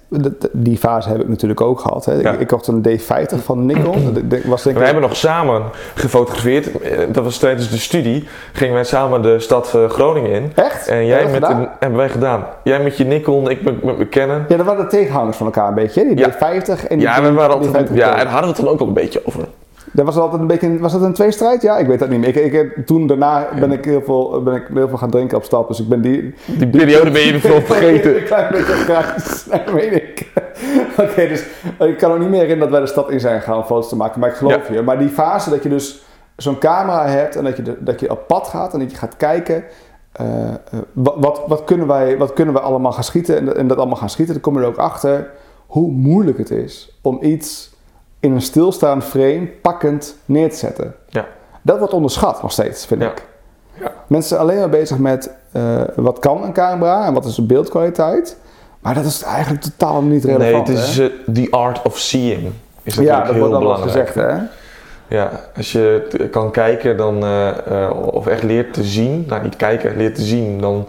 die fase heb ik natuurlijk ook gehad. Hè. Ja. Ik, ik kocht een D50 van Nikon. Dat was denk We ik, hebben nog samen gefotografeerd. Eh, Dat was tijdens de studie. Gingen wij samen de stad eh, Groningen in. Echt? En jij met een, hebben wij gedaan. Jij met je Nikon, ik met, met mijn Canon. Ja, dat waren de tegenhangers van elkaar een beetje. hè? Die Ja. D50 en die Ja, we waren die altijd, 50 ja, en daar hadden we het dan ook al een beetje over. Dat was altijd een beetje, was dat een tweestrijd? Ja, ik weet dat niet meer. Ik, ik, heb- toen daarna ben ik, heel veel, ben ik heel veel gaan drinken op stap, dus ik ben die... Die periode ben je veel vergeten. een klein beetje grijs, dat weet ik. Oké, dus ik kan ook niet meer herinneren dat wij de stad in zijn gegaan om foto's te maken, maar ik geloof je. Maar die fase dat je dus zo'n camera hebt en dat je, de- dat je op pad gaat en dat je gaat kijken... eh, eh, wat, wat, wat, kunnen wij, wat kunnen wij allemaal gaan schieten en, dat- en dat allemaal gaan schieten, dan kom je er ook achter hoe moeilijk het is om iets in een stilstaand frame pakkend neer te zetten. Ja. Dat wordt onderschat nog steeds, vind Ja. ik. Ja. Mensen zijn alleen maar bezig met eh, wat kan een camera en wat is de beeldkwaliteit. Maar dat is eigenlijk totaal niet relevant. Nee, het is hè? eh, the art of seeing. Is ja, natuurlijk dat heel wordt dan belangrijk. gezegd, hè? Ja, als je kan kijken dan, eh, of echt leert te zien, nou niet kijken, leert te zien, dan,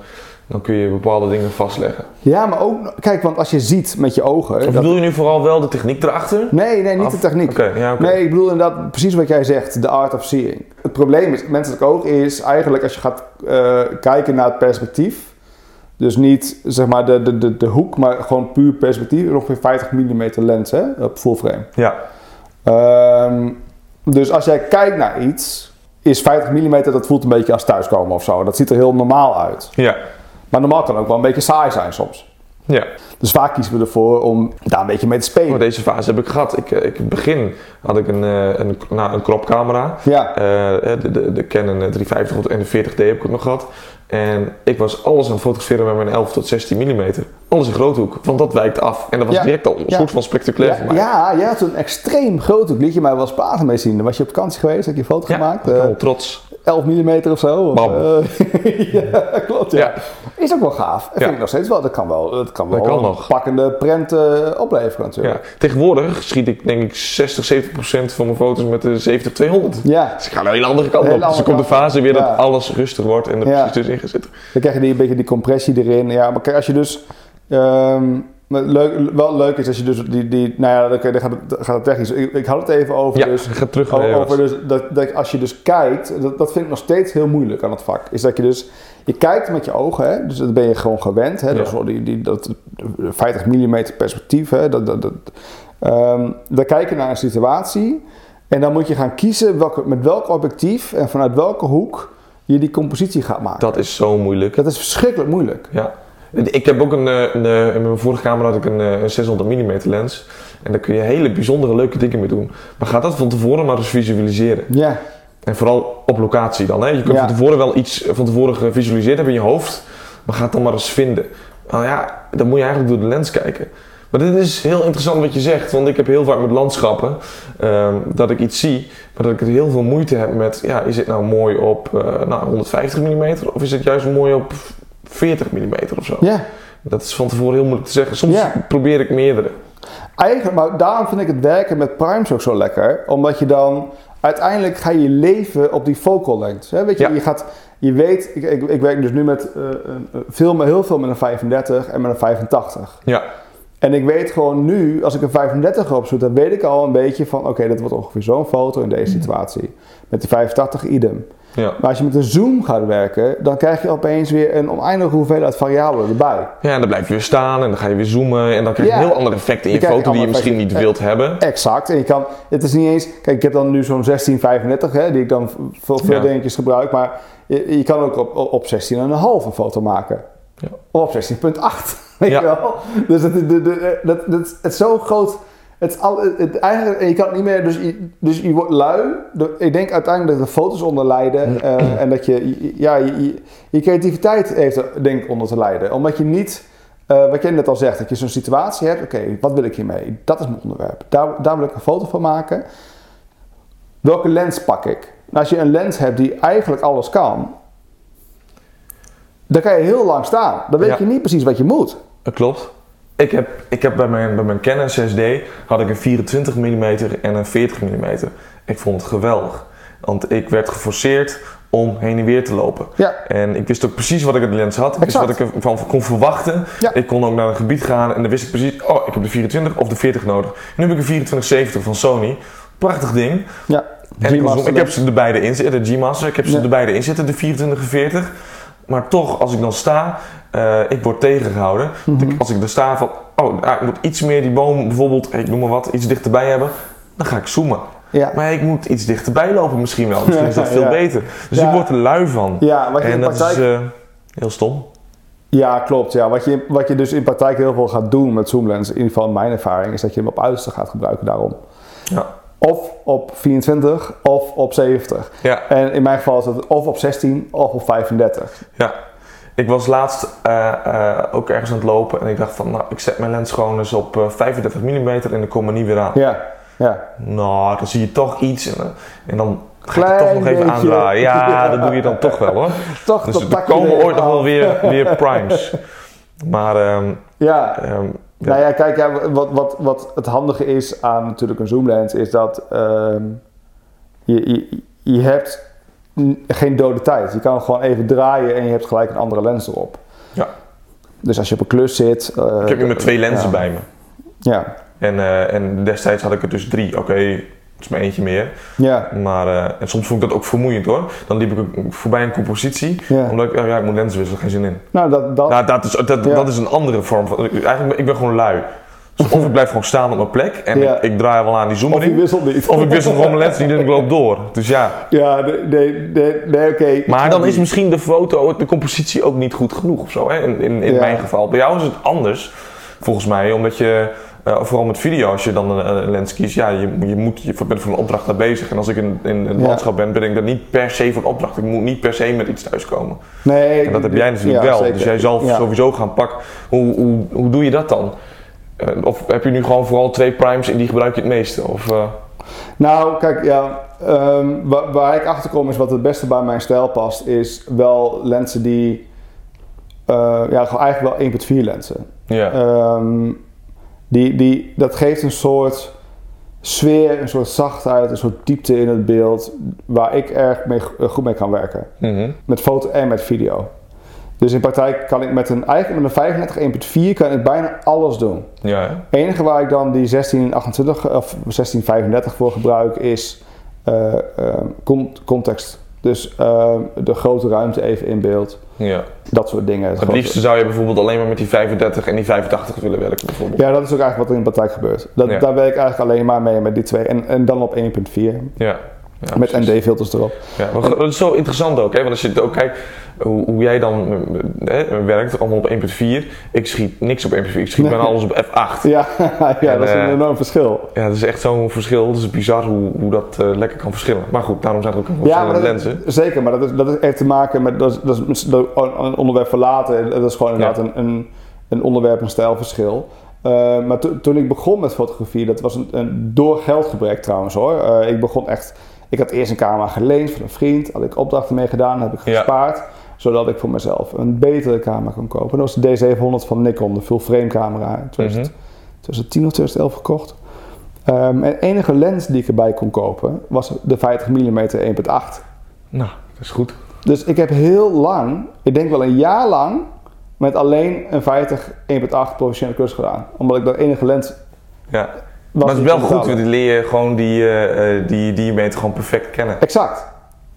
dan kun je bepaalde dingen vastleggen. Ja, maar ook, kijk, want als je ziet met je ogen. Of dat- bedoel je nu vooral wel de techniek erachter? Nee, nee, niet Af- de techniek. Ja. Nee, ik bedoel inderdaad precies wat jij zegt, de art of seeing. Het probleem is, menselijk oog is eigenlijk als je gaat eh, kijken naar het perspectief. Dus niet zeg maar de, de, de, de hoek, maar gewoon puur perspectief. Ongeveer 50 mm lens hè, op full frame. Ja, Ehm, dus als jij kijkt naar iets, is 50 mm, dat voelt een beetje als thuiskomen of zo. Dat ziet er heel normaal uit. ja, Maar normaal kan ook wel een beetje saai zijn soms. ja. Dus vaak kiezen we ervoor om daar een beetje mee te spelen. Maar deze fase heb ik gehad. Ik, eh, ik, in het begin had ik een, eh, een, nou, een cropcamera. Ja, Eh, de, de, de Canon eh, 350 en de 40D heb ik ook nog gehad. En ik was alles aan het fotograferen met mijn 11 tot 16 mm. Alles in groothoek, want dat wijkt af. En dat was Ja. direct al een Ja. soort van spectaculair voor ja, mij. ja, je had een extreem groot hoek. Liet je mij wel eens platen mee zien. Dan was je op vakantie geweest, heb je een foto Ja, gemaakt. wel trots. 11 mm of zo. Of, Bam. eh, (laughs) ja, klopt. Ja. Ja. Is ook wel gaaf. Dat Ja. vind ik nog steeds wel. Dat kan wel, dat kan wel Dat kan een nog. pakkende prent eh, opleveren natuurlijk. Ja. Tegenwoordig schiet ik denk ik 60, 70 procent van mijn foto's met de 70-200. Ja. Dus ik ga een hele andere kant Hele op. Dus er komt de fase weer dat alles rustig wordt en er precies gaat zitten. Dan krijg je die, een beetje die compressie erin. Ja, maar kijk, als je dus... ehm, maar leuk, wel leuk is als je dus die... die nou ja, dan, dan gaat, het, gaat het technisch. Ik, ik had het even over Ja, dus... ga terug Over dus dat, dat als je dus kijkt, dat, dat vind ik nog steeds heel moeilijk aan het vak. Is dat je dus, je kijkt met je ogen, hè, dus dat ben je gewoon gewend. Hè, dat Ja. die, die, dat 50 mm perspectief. Hè, dat, dat, dat, Ehm, dan kijk je naar een situatie en dan moet je gaan kiezen welke, met welk objectief en vanuit welke hoek je die compositie gaat maken. Dat is zo moeilijk. Dat is verschrikkelijk moeilijk. Ja. Ik heb ook een, eh, een, eh, in mijn vorige camera had ik een, eh, een 600 mm lens. En daar kun je hele bijzondere leuke dingen mee doen. Maar ga dat van tevoren maar eens visualiseren. Ja, En vooral op locatie dan. Hè? Je kunt Ja. van tevoren wel iets van tevoren gevisualiseerd hebben in je hoofd. Maar ga het dan maar eens vinden. Nou ja, dan moet je eigenlijk door de lens kijken. Maar dit is heel interessant wat je zegt. Want ik heb heel vaak met landschappen ehm, dat ik iets zie. Maar dat ik er heel veel moeite heb met... Ja, is het nou mooi op nou, 150 mm? Of is het juist mooi op 40 mm of zo? ja. Dat is van tevoren heel moeilijk te zeggen. Soms Ja. probeer ik meerdere. Eigenlijk, maar daarom vind ik het werken met primes ook zo lekker. Omdat je dan uiteindelijk ga je leven op die focal length. Hè? Weet je, Ja. je, gaat, je weet, ik, ik, ik werk dus nu met een- veel, maar heel veel met een 35 en met een 85. Ja, En ik weet gewoon nu, als ik een 35 opzoek, dan weet ik al een beetje van, oké, dat wordt ongeveer zo'n foto in deze situatie. Met die 85 idem. Ja. Maar als je met een zoom gaat werken, dan krijg je opeens weer een oneindige hoeveelheid variabelen erbij. ja, en dan blijf je weer staan en dan ga je weer zoomen. En dan krijg je Ja. een heel ander effect in je foto die je misschien niet effecten. wilt hebben. Exact. En je kan, het is niet eens, kijk, ik heb dan nu zo'n 1635, hè, die ik dan voor veel Ja. dingetjes gebruik, maar je, je kan ook op, op 16,5 een foto maken. Ja. Of op 16,8. (laughs) Weet Ja. je wel? Dus het, de, dat, dat, het is zo groot. Het, is al, het, eigenlijk, en je kan het niet meer, dus je, dus je wordt lui. Ik denk uiteindelijk dat de foto's onder lijden. eh, en dat je, ja, je, je, je creativiteit heeft er denk ik onder te lijden. Omdat je niet, eh, wat jij net al zegt, dat je zo'n situatie hebt. Oké, wat wil ik hiermee? Dat is mijn onderwerp. Daar, daar wil ik een foto van maken. Welke lens pak ik? Nou, als je een lens hebt die eigenlijk alles kan, dan kan je heel lang staan. Dan weet Ja. je niet precies wat je moet. Dat klopt. Ik heb, ik heb bij, mijn, bij mijn Canon 6D had ik een 24 mm en een 40 mm. Ik vond het geweldig. Want ik werd geforceerd om heen en weer te lopen. Ja. En ik wist ook precies wat ik aan de lens had. Ik wist wat ik ervan kon verwachten. Ja. Ik kon ook naar een gebied gaan en dan wist ik precies, oh, ik heb de 24 of de 40 nodig. Nu heb ik een 2470 van Sony. Prachtig ding. Ja. En ik, heb ze er beide in zitten, de G-Master. Ik heb ze er beide in zitten, de 24 en 40. Maar toch, als ik dan sta, eh, ik word tegengehouden. Mhm. Als ik er sta van, oh, ik moet iets meer die boom bijvoorbeeld, ik noem maar wat, iets dichterbij hebben. Dan ga ik zoomen. Ja. Maar ik moet iets dichterbij lopen misschien wel. Misschien is dat (laughs) veel Ja. beter. Dus Ja. ik word er lui van. Ja, wat je en in dat praktijk... is eh, heel stom. Ja, klopt. Ja. Wat, je, wat je dus in praktijk heel veel gaat doen met zoomlens, in ieder geval mijn ervaring, is dat je hem op uiterste gaat gebruiken daarom. Ja. Of op 24 of op 70. Ja. En in mijn geval is het of op 16 of op 35. Ja. Ik was laatst eh, eh, ook ergens aan het lopen en ik dacht van, nou, ik zet mijn lens gewoon eens op eh, 35 mm en ik kom er niet weer aan. Ja, ja. Nou, dan zie je toch iets en, eh, en dan ga je het toch nog even beetje. aandraaien. Ja, (laughs) Ja. dat doe je dan toch wel hoor. (laughs) Toch Dus er komen ooit nog wel weer, (laughs) weer primes. Maar ehm, Ja. ehm, ja. Nou ja, kijk, ja, wat, wat, wat het handige is aan natuurlijk een zoomlens is dat ehm, je, je, je hebt geen dode tijd. Je kan gewoon even draaien en je hebt gelijk een andere lens erop. Ja. Dus als je op een klus zit... eh, ik heb nu met twee lenzen ja. bij me. Ja, En, eh, en destijds had ik er dus drie. Oké, is maar eentje meer. ja, Maar eh, en soms vond ik dat ook vermoeiend hoor. Dan liep ik voorbij een compositie. ja. Omdat ik, oh ja, ik moet lenzen wisselen, geen zin in. Nou, dat... dat Nou, dat is, dat, Ja. dat is een andere vorm van. Eigenlijk, ik ben gewoon lui. Dus of ik blijf gewoon staan op mijn plek en Ja. ik, ik draai wel aan die of je zoomering. wisselt niet. Of ik wissel gewoon mijn lens niet en ik loop door. Dus ja. Ja, nee, nee, nee, oké. Maar dan is misschien de foto, de compositie ook niet goed genoeg of zo. Hè? In, in, in Ja. mijn geval. Bij jou is het anders, volgens mij. Omdat je, eh, vooral met video, als je dan een, een lens kiest, ja, je, je, moet, je bent voor een opdracht daar bezig. En als ik in, in het Ja. landschap ben, ben ik daar niet per se voor een opdracht. Ik moet niet per se met iets thuiskomen. Nee, En dat heb jij natuurlijk ja, wel. zeker. Dus jij zal Ja. sowieso gaan pakken. Hoe, hoe, hoe doe je dat dan? Eh, of heb je nu gewoon vooral twee primes en die gebruik je het meeste? Of, eh, Nou, kijk, ja, ehm, waar, waar ik achter kom is wat het beste bij mijn stijl past, is wel lenzen die, ja, gewoon eigenlijk wel 1.4 lenzen. ja. Ehm, die, die, dat geeft een soort sfeer, een soort zachtheid, een soort diepte in het beeld, waar ik erg mee, eh, goed mee kan werken. Mhm. Met foto en met video. Dus in praktijk kan ik met een, eigenlijk met een 35 1.4 kan ik bijna alles doen. ja, hè? Enige waar ik dan die 1628 of 1635 voor gebruik is eh, eh, con- context. Dus eh, de grote ruimte even in beeld. ja. Dat soort dingen. Het Het liefste zou je bijvoorbeeld alleen maar met die 35 en die 85 willen werken bijvoorbeeld. Ja, dat is ook eigenlijk wat er in de praktijk gebeurt. Dat, Ja. Daar werk ik eigenlijk alleen maar mee met die twee. En, en dan op 1.4 Ja. Ja, met. ND-filters erop. Ja, maar dat is zo interessant ook, hè? want als je het ook kijkt hoe, hoe jij dan hè, werkt, allemaal op 1.4. Ik schiet niks op 1.4, ik schiet bijna alles op F8. Ja, (laughs) ja En, dat is een eh, enorm verschil. Ja, dat is echt zo'n verschil. Het is bizar hoe, hoe dat eh, lekker kan verschillen. Maar goed, daarom zijn er ook verschillende lenzen. zeker, maar dat, is, dat is- heeft te maken met, dat dat is een een onderwerp voor later. Dat is gewoon inderdaad een, een, een onderwerp, een stijlverschil. Eh, maar to- toen ik begon met fotografie, dat was een, een door geldgebrek trouwens hoor. Ik begon echt, ik had eerst een camera geleend van een vriend, had ik opdrachten mee gedaan, heb ik Ja. gespaard. Zodat ik voor mezelf een betere camera kon kopen. Dat was de D700 van Nikon, de full frame camera. In 2000 Mhm. 2010 of 2011 gekocht. Ehm, en de enige lens die ik erbij kon kopen was de 50 mm 1.8. Nou, dat is goed. Dus ik heb heel lang, ik denk wel een jaar lang, met alleen een 50 1.8 professionele klus gedaan. Omdat ik dat enige lens Ja. Maar het is die wel goed, want dan leer je gewoon die, eh, eh, die, die meter gewoon perfect kennen. Exact.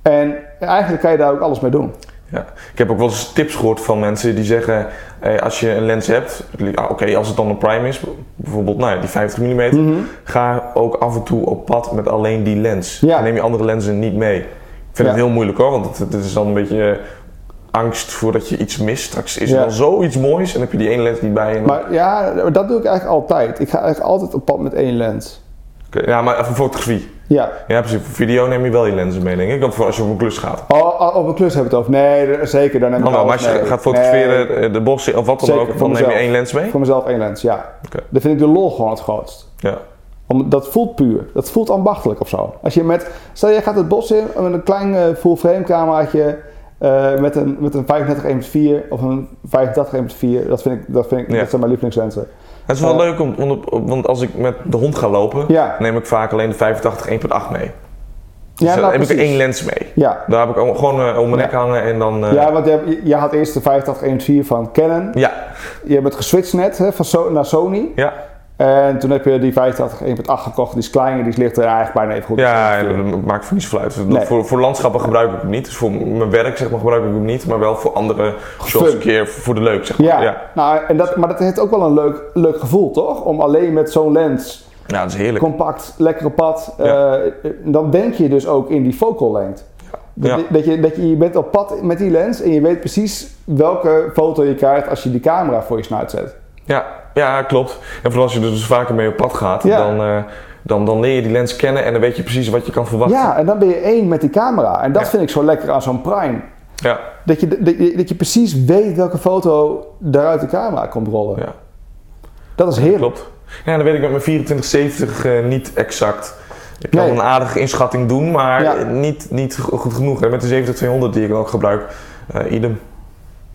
En eigenlijk kan je daar ook alles mee doen. Ja. Ik heb ook wel eens tips gehoord van mensen die zeggen, eh, als je een lens hebt, ah, oké, als het dan een prime is, bijvoorbeeld nou ja, die 50 mm, Mhm. ga ook af en toe op pad met alleen die lens. Ja. Neem je andere lenzen niet mee. Ik vind Ja. het heel moeilijk hoor, want het, het is dan een beetje angst voordat je iets mist. Straks is er dan zoiets moois en heb je die ene lens niet bij. En Maar ja, dat doe ik eigenlijk altijd. Ik ga eigenlijk altijd op pad met één lens. Oké, Ja, maar even fotografie. Ja. Ja, precies. Voor video neem je wel je lenzen mee, denk ik. Want voor als je op een klus gaat. Oh, oh, op een klus hebben we het over. Nee, zeker. Daar neem ik Dan wel, maar alles als je mee. gaat fotograferen, Nee, eh, de bos of wat dan Zeker, ook, voor dan neem je één lens mee. voor mezelf één lens, ja. Oké. Dan vind ik de lol gewoon het grootst. Ja. Om, dat voelt puur. Dat voelt ambachtelijk of zo. Als je met, stel je gaat het bos in met een klein eh, full frame cameraatje eh, met, een, met een 35 1.4 of een 85 1.4. Dat vind ik, dat vind ik, Ja. dat zijn mijn lievelingslenzen. Het is wel Eh. leuk, om, want, als ik met de hond ga lopen, Ja. neem ik vaak alleen de 85 1.8 mee. Dus Ja, daar nou, heb ik er één lens mee. Ja, Daar heb ik gewoon eh, om mijn nek Ja. hangen en dan... eh, ja want je, je, had eerst de 8514 van Canon. ja, Je hebt het geswitcht net hè, van so naar Sony. ja. En toen heb je die 85 1.8 gekocht. Die is kleiner, die ligt er eigenlijk bijna even goed. Ja, dat maakt voor niets veel uit. Nee. Voor, voor landschappen gebruik ik hem niet. Dus voor mijn werk zeg maar, gebruik ik hem niet. Maar wel voor andere shots een keer voor de leuk. Zeg maar. ja, ja. Nou, en dat, maar dat heeft ook wel een leuk, leuk gevoel, toch? Om alleen met zo'n lens, Ja, dat is heerlijk. compact, lekker op pad. Ja. eh, dan denk je dus ook in die focal lengte. Dat, dat, je, dat je, je bent op pad met die lens en je weet precies welke foto je krijgt als je die camera voor je snuit zet. Ja, ja, klopt. En vooral als je er dus vaker mee op pad gaat, Ja. dan, eh, dan, dan leer je die lens kennen en dan weet je precies wat je kan verwachten. Ja, en dan ben je één met die camera. En dat Ja. vind ik zo lekker aan zo'n Prime. Ja, Dat je, dat, je, dat je precies weet welke foto eruit de camera komt rollen. ja, Dat is heerlijk. klopt. Ja, dan weet ik met mijn 2470 eh, niet exact. Ik kan Nee. een aardige inschatting doen, maar Ja. niet, niet go- goed genoeg. Hè. Met de 70200 die ik ook gebruik, eh idem.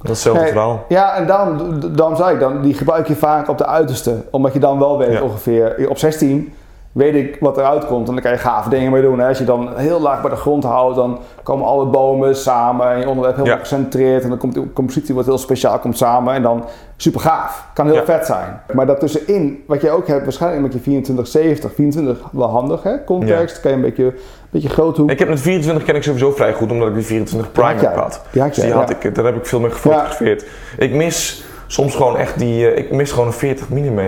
Dat is hetzelfde Nee, verhaal. Ja, en daarom, d- daarom zei ik dan, die gebruik je vaak op de uiterste. Omdat je dan wel weet Ja. ongeveer, op 16 weet ik wat eruit komt. En dan kan je gave dingen mee doen. Hè. Als je dan heel laag bij de grond houdt, dan komen alle bomen samen. En je onderwerp helemaal Ja. gecentreerd. En dan komt de compositie wat heel speciaal komt samen. En dan super gaaf. Kan heel Ja. vet zijn. Maar daartussenin, wat je ook hebt waarschijnlijk met je 2470, 24 wel handig hè. Context, kan je een beetje, een beetje groot hoek. Ik heb met 24 ken ik sowieso vrij goed, omdat ik die 24 Prime heb gehad. Die had jij, die had ja. ik, daar heb ik veel mee gefotografeerd. Ik mis soms gewoon echt die, eh, ik mis gewoon een 40 mm.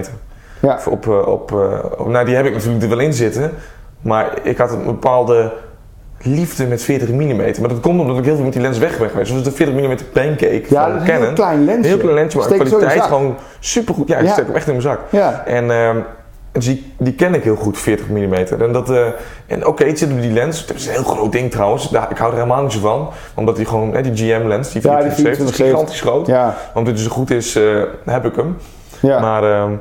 Ja. Op, eh, op, eh, op- nou, die heb ik natuurlijk er wel in zitten. Maar ik had een bepaalde liefde met 40 mm. Maar dat komt omdat ik heel veel met die lens weg ben geweest. Dus de 40 mm pancake Ja, van dat Canon. heel klein lensje. Heel klein lensje, maar je kwaliteit gewoon supergoed. Ja, ik Ja. steek hem echt in mijn zak. Ja. En ehm, dus die, die ken ik heel goed, 40 mm. En, dat, eh, en oké, het zit op die lens. Het is een heel groot ding trouwens. Daar, ik hou er helemaal niet zo van. Omdat die gewoon, hè, die GM-lens, die Ja, die 2470 is 2470. gigantisch groot. Ja. Want dit is zo goed is, heb ik hem. Ja. Maar ehm,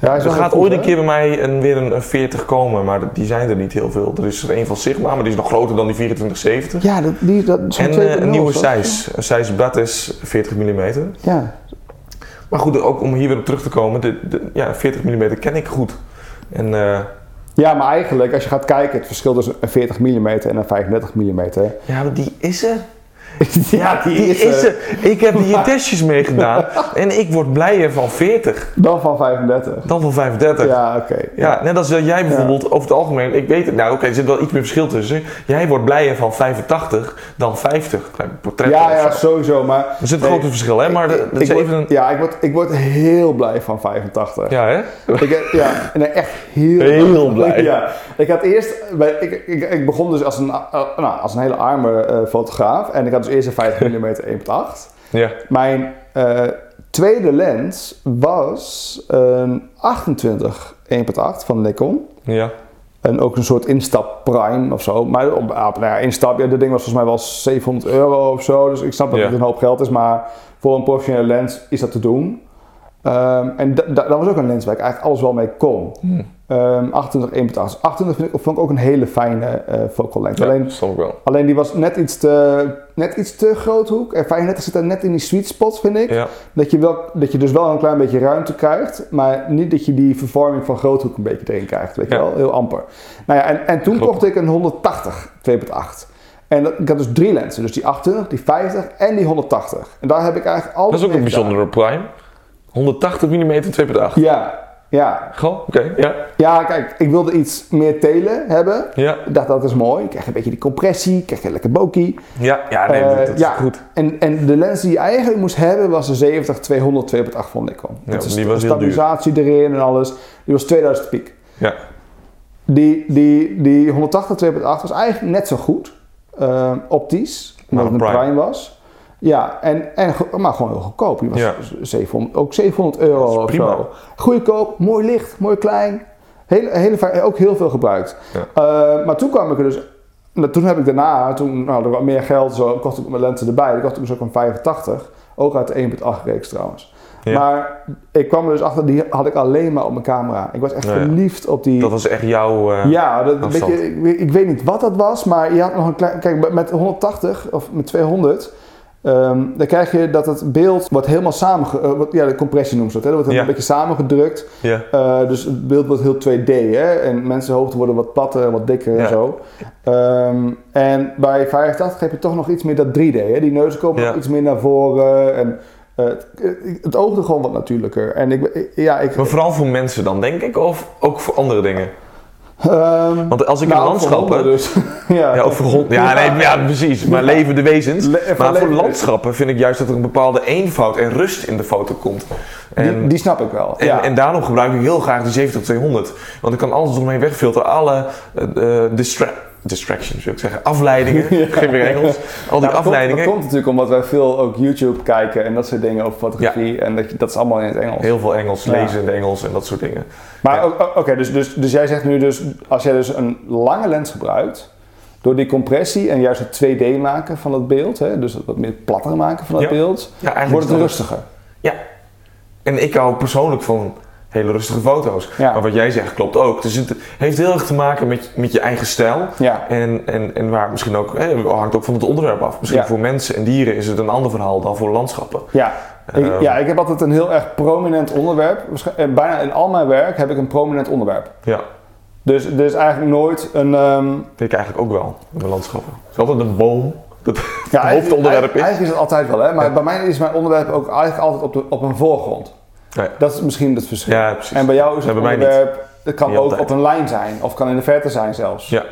Ja, er gaat goed, ooit een keer bij mij een, weer een, een 40 komen. Maar die zijn er niet heel veel. Er is er een van Sigma, maar die is nog groter dan die 2470. Ja, dat, die, dat En eh, een nieuwe? Zeiss. Een Zeiss Batis 40 mm. Ja. Maar goed, ook om hier weer op terug te komen. De, de, ja, 40 mm ken ik goed. En eh, ja, maar eigenlijk, als je gaat kijken, het verschil tussen een 40 mm en een 35 mm. ja, maar die is er. (laughs) ja, Die is er. Ik heb hier (laughs) testjes mee gedaan. En ik word blijer van 40 Dan van 35. dan van 35. Ja. Ja, oké. net als dat jij bijvoorbeeld over het algemeen, ik weet het, nou oké, er zit wel iets meer verschil tussen. Jij wordt blijer van 85 dan 50. Klein portret Ja, ja, zo. sowieso. Maar Er zit een Nee, groot verschil, hè? Maar dat ik, word, even een. ja, ik word, ik word heel blij van 85. Ja, hè? Ik, heb- ja, nee, echt heel, Heel blij. Ja. Ik had eerst, bij, ik, ik, ik begon dus als een, uh, nou, als een hele arme eh, fotograaf. En ik had dus eerst een 50 mm 1.8. Ja. Mijn eh, tweede lens was een 28 1.8 van Nikon. Ja. En ook een soort instap prime of zo. Maar op, ah, nou ja, instap, ja, dat ding was volgens mij wel 700 euro of zo. Dus ik snap dat Ja. het een hoop geld is. Maar voor een professionele lens is dat te doen. Ehm, en da- da- dat was ook een lens waar ik eigenlijk alles wel mee kon. Hm. Ehm 28 1.8. 28 vind ik, vond ik ook een hele fijne eh focal lengte. Ja, Alleen, wel. alleen die was net iets te, net iets te groot hoek. En 35 zit er net in die sweet spot, vind ik. Ja. Dat, je wel, dat je dus wel een klein beetje ruimte krijgt, maar niet dat je die vervorming van groothoek een beetje erin krijgt. Weet je wel, heel amper. Nou ja, en, en toen Klopt. kocht ik een 180 2.8. En dat, ik had dus drie lenzen, dus die 28, die 50 en die 180. En daar heb ik eigenlijk altijd Dat is ook een bijzondere prime. 180 mm 2.8. Ja, ja. Goh, oké. Ja. Ja, kijk, ik wilde iets meer telen hebben. Ja. Ik dacht, dat is mooi. Ik krijg een beetje die compressie, ik krijg een lekker bokeh. Ja, ja, nee, Eh, dat, is ja. goed. En, en de lens die je eigenlijk moest hebben was een 70-200 2.8 van Nikon. Ja, Dat is die de was heel duur. stabilisatie erin en alles. Die was 2000 piek. Ja. Die, die, die 180 2.8 was eigenlijk net zo goed. eh, optisch. Omdat het een een Prime. prime was. Ja, en, en, maar gewoon heel goedkoop. Die was Ja. 700, ook 700 euro of prima. zo. Goedkoop, mooi licht, mooi klein. Hele, ook heel veel gebruikt. Ja. Eh, maar toen kwam ik er dus... Toen heb ik daarna, toen nou, had ik wat meer geld, zo kocht ik mijn lenzen erbij. Dan kocht ik dus ook een 85. Ook uit de 1.8 reeks trouwens. Ja. Maar ik kwam er dus achter, die had ik alleen maar op mijn camera. Ik was echt ja. verliefd op die... Dat was echt jouw... eh, Ja, dat, weet afstand. je, ik, weet- ik weet niet wat dat was, maar je had nog een klein. Kijk, met 180 of met 200, ehm, dan krijg je dat het beeld wordt helemaal samen, ja, de compressie noemt ze dat, hè? dat wordt Ja. een beetje samengedrukt. Ja. Eh, dus het beeld wordt heel 2D, hè? En mensenhoofden worden wat platter en wat dikker en zo. Ehm, en bij 85 heb je toch nog iets meer dat 3D, hè? Die neuzen komen nog iets meer naar voren en eh, het, het oogde gewoon wat natuurlijker. En ik, ja, ik... Maar vooral voor mensen dan, denk ik, of ook voor andere dingen? Ehm, Want als ik nou, in voor landschappen... dus. (laughs) ja. Ja, ook voor hond. Ja, nee, ja, precies. Maar levende wezens. Le- maar voor landschappen vind ik juist dat er een bepaalde eenvoud en rust in de foto komt. En, Die, die snap ik wel. en, ja. en daarom gebruik ik heel graag die 70-200. Want ik kan alles omheen wegfilteren. Alle eh, eh, distra distractions, wil ik zeggen. Afleidingen. (laughs) Geen meer Engels. Al die dat afleidingen. Komt, dat komt natuurlijk omdat wij veel ook YouTube kijken en dat soort dingen over fotografie. En dat, dat is allemaal in het Engels. Heel veel Engels, Ja. lezen in het Engels en dat soort dingen. Maar oké, dus, dus, dus jij zegt nu dus, als jij dus een lange lens gebruikt, door die compressie en juist het 2D maken van het beeld, hè, dus het wat meer platter maken van het Ja. beeld, wordt het dat- rustiger. Ja. En ik hou persoonlijk van hele rustige foto's. Ja. Maar wat jij zegt klopt ook. Dus het heeft heel erg te maken met, met je eigen stijl. Ja. En, en, en waar misschien ook, hangt ook van het onderwerp af. Misschien Ja. voor mensen en dieren is het een ander verhaal dan voor landschappen. Ja. Ik, Ehm. ja, ik heb altijd een heel erg prominent onderwerp. En Bijna in al mijn werk heb ik een prominent onderwerp. Ja, Dus er is eigenlijk nooit een... vind ik eigenlijk ook wel, in de landschappen. Het is altijd een boom. Dat ja, (laughs) het hoofdonderwerp is. Eigenlijk is het altijd wel, hè? maar Ja. bij mij is mijn onderwerp ook eigenlijk altijd op, de, op een voorgrond. Ja. Dat is misschien het verschil. Ja, precies. En bij jou is het onderwerp, het kan ook altijd. op een lijn zijn, of kan in de verte zijn zelfs. Ja,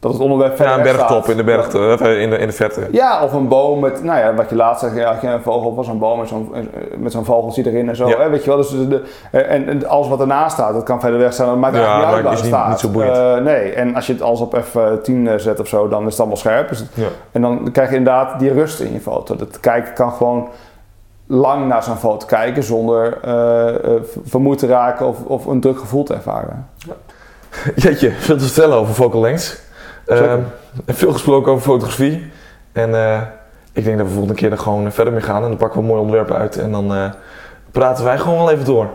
Dat het onderwerp verder ja een bergtop staat. in de, berg, eh, in, de, in de verte. Ja, of een boom met, nou ja, wat je laatst zei, ja, je een vogel was een boom met zo'n, eh, met zo'n vogeltje erin en zo, Ja. hè, weet je wel. Dus de, eh, en, en alles wat ernaast staat, dat kan verder weg staan, dat maakt Ja, eigenlijk maar niet uit waar niet- staat. zo boeiend. Nee, en als je het alles op F10 zet of zo, dan is het allemaal scherp. Dus Ja. En dan krijg je inderdaad die rust in je foto. Dat kijken kan gewoon lang naar zo'n foto kijken zonder eh, eh, vermoeid te raken of, of een druk gevoel te ervaren. (laughs) Jeetje, veel te vertellen over focal lengths. Ehm, veel gesproken over fotografie. En eh, ik denk dat we volgende keer er gewoon verder mee gaan. En dan pakken we mooie onderwerpen uit. En dan eh, praten wij gewoon wel even door.